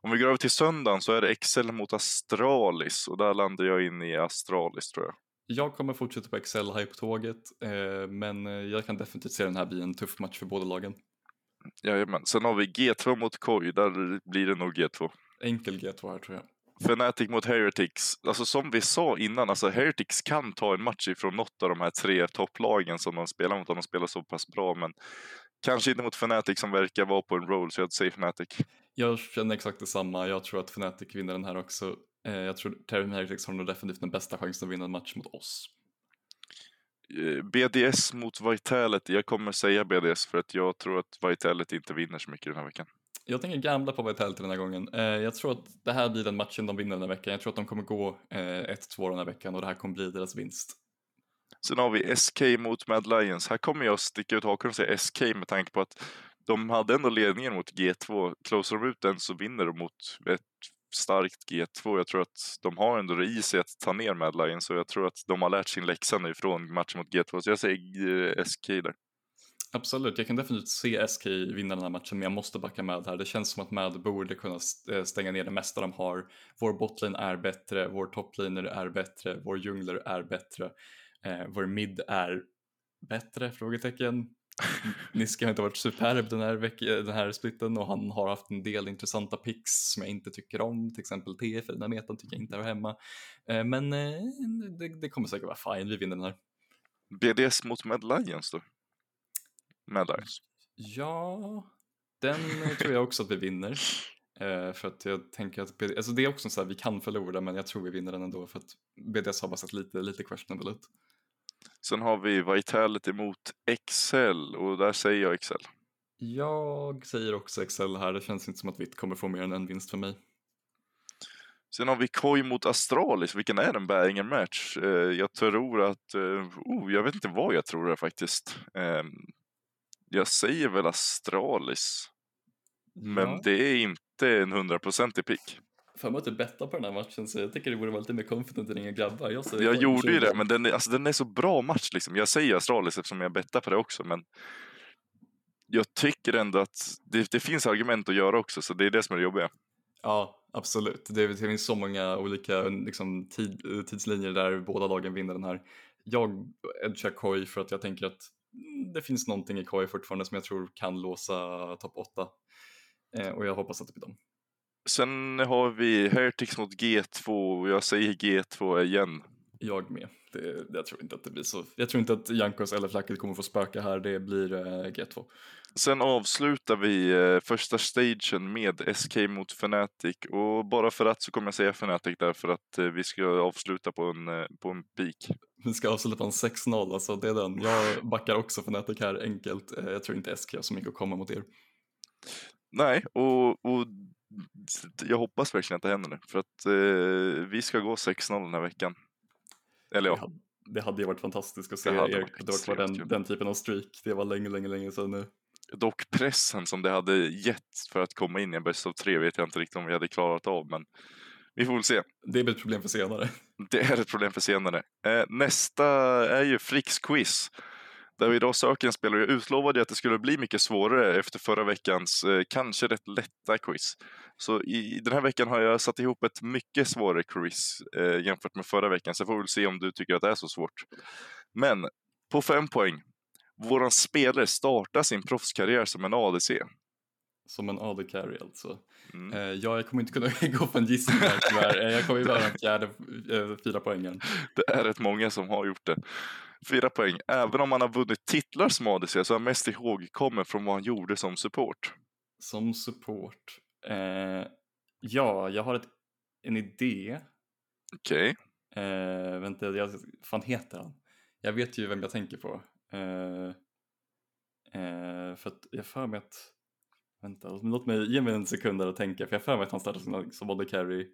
Speaker 1: Om vi går över till söndagen så är det Excel mot Astralis och där landar jag in i Astralis tror jag.
Speaker 2: Jag kommer fortsätta på Excel hype-tåget, eh, men eh, jag kan definitivt se den här bli en tuff match för båda lagen.
Speaker 1: Jajamän. Sen har vi G2 mot Koi, där blir det nog G2.
Speaker 2: Enkel G2 här tror jag.
Speaker 1: Fnatic mot Heretics. Alltså som vi sa innan, alltså Heretics kan ta en match ifrån något av de här tre topplagen som de spelar mot de spelar så pass bra, men kanske inte mot Fnatic som verkar vara på en roll, så jag säger Fnatic.
Speaker 2: Jag känner exakt detsamma, jag tror att Fnatic vinner den här också. Eh, jag tror Team Heretics har nog definitivt den bästa chansen att vinna en match mot oss.
Speaker 1: Eh, BDS mot Vitality. Jag kommer säga BDS för att jag tror att Vitality inte vinner så mycket den här veckan.
Speaker 2: Jag tänker gamla på Vitality den här gången. Eh, jag tror att det här blir den matchen de vinner den här veckan. Jag tror att de kommer gå eh, 1-2 den här veckan och det här kommer bli deras vinst.
Speaker 1: Sen har vi SK mot Mad Lions. Här kommer jag sticka ut hakan och säga SK med tanke på att de hade ändå ledningen mot G2. Closar de ut den så vinner de mot ett starkt G2. Jag tror att de har ändå det i sig att ta ner Mad Lions och jag tror att de har lärt sin läxa nu från matchen mot G2. Så jag säger eh, SK där.
Speaker 2: Absolut, jag kan definitivt se SK vinna den här matchen men jag måste backa med här. Det känns som att Mad borde kunna eh, stänga ner det mesta de har. Vår botlin är bättre, vår toplaner är bättre, vår jungler är bättre, eh, vår mid är bättre? Frågetecken. Niska har inte varit superb den här, veck- eh, den här splitten och han har haft en del intressanta picks som jag inte tycker om, till exempel TF i den här metan tycker jag inte är hemma. Eh, men eh, det, det kommer säkert vara fine, vi vinner den här.
Speaker 1: BDS mot Mad Lions då? Mad Lions.
Speaker 2: Ja, den tror jag också att vi vinner. Eh, för att jag tänker att BD, alltså det är också så här, vi kan förlora men jag tror vi vinner den ändå för att BDS har bara sett lite, lite questionable ut.
Speaker 1: Sen har vi Vitality mot Excel och där säger jag Excel.
Speaker 2: Jag säger också Excel här, det känns inte som att Vitt kommer få mer än en vinst för mig.
Speaker 1: Sen har vi Koi mot Astralis, vilken är en bäringer match. Eh, jag tror att, eh, oh, jag vet inte vad jag tror det är faktiskt. Eh, jag säger väl Astralis, men
Speaker 2: Ja,
Speaker 1: det är inte en hundraprocentig pick.
Speaker 2: För mig att du bettar på den här matchen så jag tycker det borde vara lite mer confident än inga grabbar. Jag,
Speaker 1: Jag gjorde ju det,
Speaker 2: 20.
Speaker 1: men den är, alltså, den är så bra match liksom. Jag säger Astralis eftersom jag bettar på det också, men jag tycker ändå att det, det finns argument att göra också, så det är det som är det jobbiga.
Speaker 2: Ja, absolut. Det, finns så många olika liksom, tid, tidslinjer där båda lagen vinner den här. Jag edgar Koi för att jag tänker att det finns någonting i Koi fortfarande som jag tror kan låsa topp 8. Eh, och jag hoppas att det blir dem.
Speaker 1: Sen har vi Heretics mot G2 och jag säger G2 igen.
Speaker 2: Jag med. Det, jag tror inte att det blir så. Jag tror inte att Jankos eller Flacket kommer få spöka här. Det blir eh, G2.
Speaker 1: Sen avslutar vi eh, första stagen med SK mot Fnatic och bara för att så kommer jag säga Fnatic därför att eh, vi ska avsluta på en, eh, på en peak.
Speaker 2: Vi ska avsluta en 6-0, alltså det är den. Jag backar också för Fnatic här enkelt. Jag tror inte SK har så mycket att komma mot er.
Speaker 1: Nej, och, och jag hoppas verkligen att det händer nu för att vi ska gå 6-0 den här veckan. Eller
Speaker 2: Det
Speaker 1: ja,
Speaker 2: hade, det hade ju varit fantastiskt att se
Speaker 1: Det
Speaker 2: er dock på
Speaker 1: extremt
Speaker 2: den, den typen av streak. Det var länge, länge, länge sedan nu.
Speaker 1: dock pressen som det hade gett för att komma in i en bäst av tre vet jag inte riktigt om vi hade klarat av men vi får väl se.
Speaker 2: Det blir ett problem för senare.
Speaker 1: Det är ett problem för senare. Eh, nästa är ju Fricks quiz. Där vi idag söker en spelare. Jag utlovade att det skulle bli mycket svårare efter förra veckans eh, kanske rätt lätta quiz. Så i den här veckan har jag satt ihop ett mycket svårare quiz eh, jämfört med förra veckan. Så jag får väl se om du tycker att det är så svårt. Men på fem poäng. Våran spelare startar sin proffskarriär som en ADC.
Speaker 2: Som en AD carry alltså.
Speaker 1: Mm.
Speaker 2: Eh, ja, jag kommer inte kunna gå på en gissning här tyvärr. Eh, jag kommer ju vara den fjärde, eh, fyra poängen.
Speaker 1: Det är rätt många som har gjort det. Fyra poäng. Även om han har vunnit titlar som ADC så är han mest ihågkommen från vad han gjorde som support.
Speaker 2: Som support. Eh, ja, jag har ett, en idé.
Speaker 1: Okej.
Speaker 2: Eh, vänta, jag, fan heter han? Jag vet ju vem jag tänker på. Eh, eh, för att jag för mig att, vänta, låt mig, ge mig en sekund där att tänka för jag för mig att han startade som, Body Carry.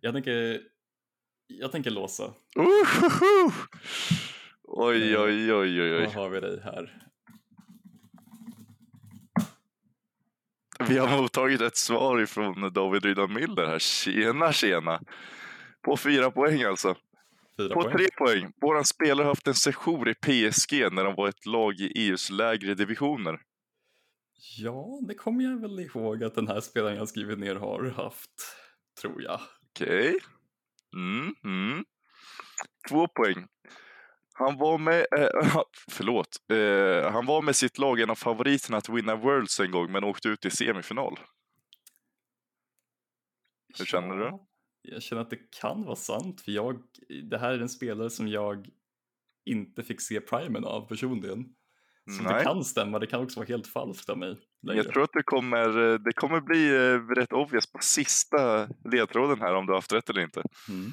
Speaker 2: Jag tänker, jag tänker låsa.
Speaker 1: Uhuhu! Oj, oj, oj, oj,
Speaker 2: Vad
Speaker 1: oj.
Speaker 2: har vi dig här?
Speaker 1: Vi har mottagit ett svar ifrån David Rydan Miller här. Tjena, tjena. På fyra poäng alltså.
Speaker 2: Fyra
Speaker 1: På
Speaker 2: poäng.
Speaker 1: tre poäng. Våran spelare har haft en session i PSG när de var ett lag i EUs lägre divisioner.
Speaker 2: Ja, det kommer jag väl ihåg att den här spelaren jag skrivit ner har haft, tror jag.
Speaker 1: Okej. Mm, mm. Två poäng. Han var med, eh, förlåt, eh, han var med sitt lag en av favoriterna att vinna Worlds en gång men åkte ut i semifinal. Hur känner du?
Speaker 2: Ja, Jag känner att det kan vara sant, för jag, det här är en spelare som jag inte fick se primen av personligen. Så det
Speaker 1: Nej.
Speaker 2: kan stämma, det kan också vara helt falskt av mig. längre.
Speaker 1: Jag tror att det kommer, eh, det kommer bli eh, rätt obvious på sista ledtråden här om du har haft rätt eller inte.
Speaker 2: Mm.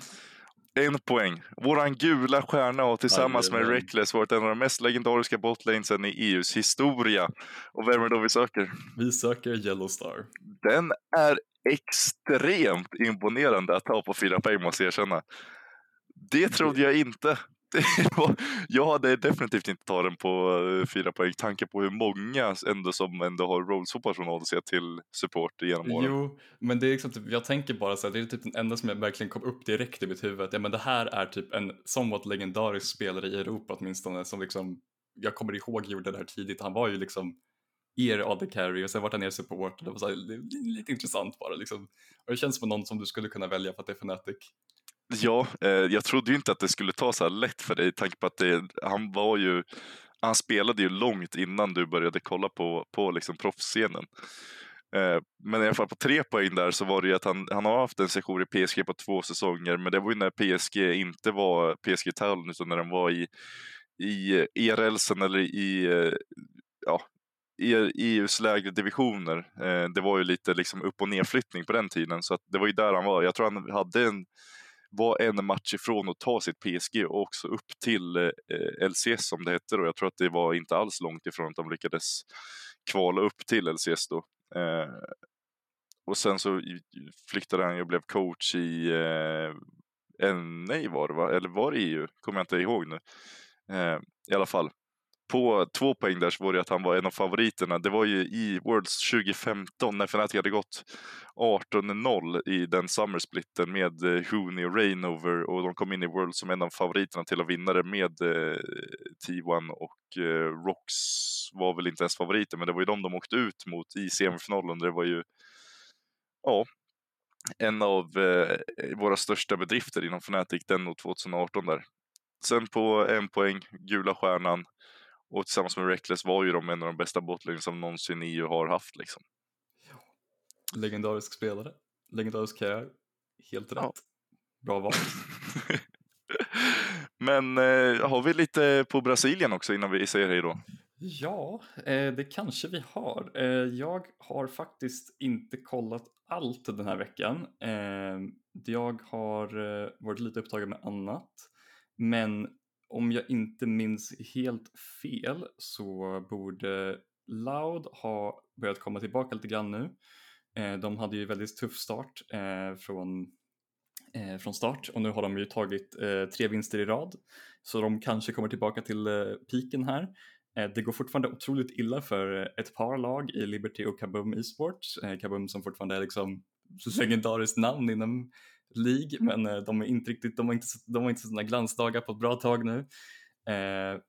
Speaker 1: En poäng. Våran gula stjärna har tillsammans med
Speaker 2: Jajamän.
Speaker 1: Reckless varit en av de mest legendariska botlanesen i EUs historia. Och vem är det då vi söker?
Speaker 2: Vi söker Yellow Star.
Speaker 1: Den är extremt imponerande att ta på fyra poäng måste jag erkänna. Det trodde jag inte. Var, jag hade definitivt inte tagit den på eh, fyra poäng. Tanke på hur många ändå som ändå har rollshoppar från ADC till support genom åren.
Speaker 2: Jo, men det är liksom typ, jag tänker bara så här, det är typ den enda som jag verkligen kom upp direkt i mitt huvud. att, Ja, men det här är typ en somewhat legendarisk spelare i Europa åtminstone som liksom jag kommer ihåg gjorde det här tidigt. Han var ju liksom er AD carry och sen vart han er support. Och det var så här, det är lite intressant bara liksom. Och det känns som någon som du skulle kunna välja för att det är Fnatic.
Speaker 1: Ja, eh, jag trodde ju inte att det skulle ta så här lätt för dig, i tanke på att det, han var ju, han spelade ju långt innan du började kolla på, på liksom proffsscenen. Eh, men i alla fall på tre poäng där så var det ju att han, han har haft en session i PSG på två säsonger, men det var ju när PSG inte var PSG Talon utan när den var i, i ERLsen eller i, eh, ja, e EUs lägre divisioner. Eh, det var ju lite liksom upp och nedflyttning på den tiden, så att det var ju där han var. Jag tror han hade en, var en match ifrån att ta sitt PSG och också upp till eh, LCS som det hette då. Jag tror att det var inte alls långt ifrån att de lyckades kvala upp till LCS då. Eh, och sen så flyttade han och blev coach i eh, NA var det va? Eller var det EU? Kommer jag inte ihåg nu. Eh, I alla fall. På två poäng där så var det att han var en av favoriterna. Det var ju i Worlds 2015 när Fnatic hade gått 18-0 i den summersplitten med eh, Hooney och Rainover och de kom in i Worlds som en av favoriterna till att vinna det med eh, T1 och eh, Rox var väl inte ens favoriter men det var ju de de åkte ut mot i semifinalen. Det var ju ja, en av våra största bedrifter inom Fnatic den och 2018 där. Sen på en poäng, gula stjärnan och tillsammans med Reckless var ju de en av de bästa botlings som någonsin EU har haft liksom.
Speaker 2: Legendarisk spelare, legendarisk karriär, helt rätt. Ja. Bra val.
Speaker 1: Men eh, har vi lite på Brasilien också innan vi säger hej då?
Speaker 2: Ja, eh, det kanske vi har. Eh, jag har faktiskt inte kollat allt den här veckan. Eh, jag har eh, varit lite upptagen med annat. Men om jag inte minns helt fel så borde Loud ha börjat komma tillbaka lite grann nu. Eh, de hade ju väldigt tuff start eh, från, eh, från start och nu har de ju tagit tre vinster i rad. Så de kanske kommer tillbaka till piken här. Det går fortfarande otroligt illa för ett par lag i Liberty och Kaboom Esports. Kaboom som fortfarande är liksom legendariskt namn inom League, men eh, de, är inte riktigt, de, har inte, de har inte sådana glansdagar på ett bra tag nu. Eh,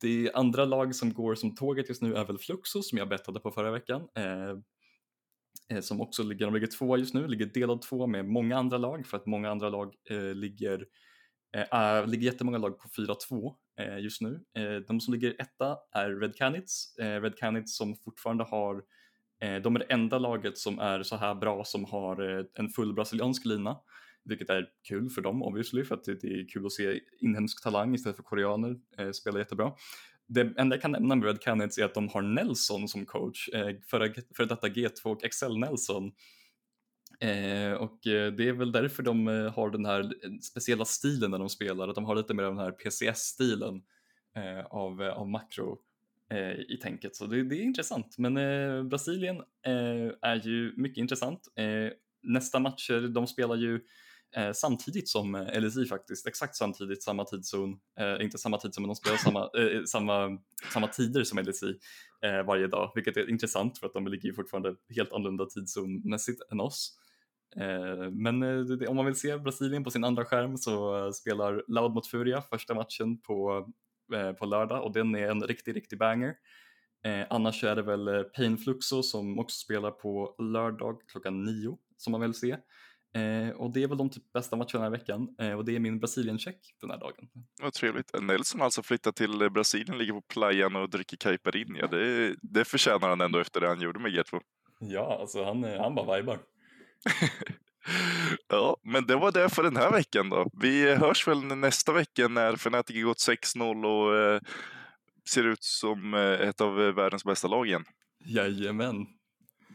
Speaker 2: det andra lag som går som tåget just nu är väl Fluxo som jag bettade på förra veckan. Eh, eh, som också ligger, de ligger två just nu, ligger delad två med många andra lag för att många andra lag eh, ligger, äh, ligger jättemånga lag på 4-2 just nu. de som ligger etta är Red Canids, Red Canids som fortfarande har de är det enda laget som är så här bra som har en full brasiliansk lina vilket är kul för dem obviously för att det är kul att se inhemsk talang istället för koreaner eh, spela jättebra. Det enda jag kan nämna med Red Canids är att de har Nelson som coach, eh, före, för detta G2 och Excel Nelson. Eh, och eh, det är väl därför de eh, har den här eh, speciella stilen när de spelar, att de har lite mer av den här PCS-stilen eh, av, av makro i tänket. Så det, det är intressant. Men Brasilien är ju mycket intressant. nästa matcher, de spelar ju eh, samtidigt som eh, LSI faktiskt, exakt samtidigt, samma tidszon, eh, inte samma tidszon men de spelar samma, eh, eh, samma, samma tider som LSI eh, varje dag, vilket är intressant för att de ligger ju fortfarande helt annorlunda tidszonmässigt än oss. Eh, men eh, om man vill se Brasilien på sin andra skärm så eh, spelar Loud mot Furia första matchen på, på lördag och den är en riktig, riktig banger. Eh, annars är det väl Pain Fluxo som också spelar på lördag klockan nio som man vill se. Eh, och det är väl de typ bästa matcherna den här veckan eh, och det är min Brasilien-check den här dagen.
Speaker 1: Vad trevligt. Nelson alltså flyttat till eh, Brasilien, ligger på playan och dricker caipirinha. Det, det förtjänar han ändå efter det han gjorde med G2.
Speaker 2: Ja, alltså han, eh, han bara vibar.
Speaker 1: ja, men det var det för den här veckan då. Vi hörs väl nästa vecka när Fnatic gått 6-0 och eh, ser ut som eh, ett av världens bästa lag igen.
Speaker 2: Jajamän.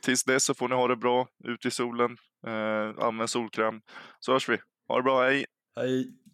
Speaker 1: Tills dess så får ni ha det bra ute i solen. Eh, använd solkräm. Så hörs vi. Ha det bra, hej!
Speaker 2: Hej!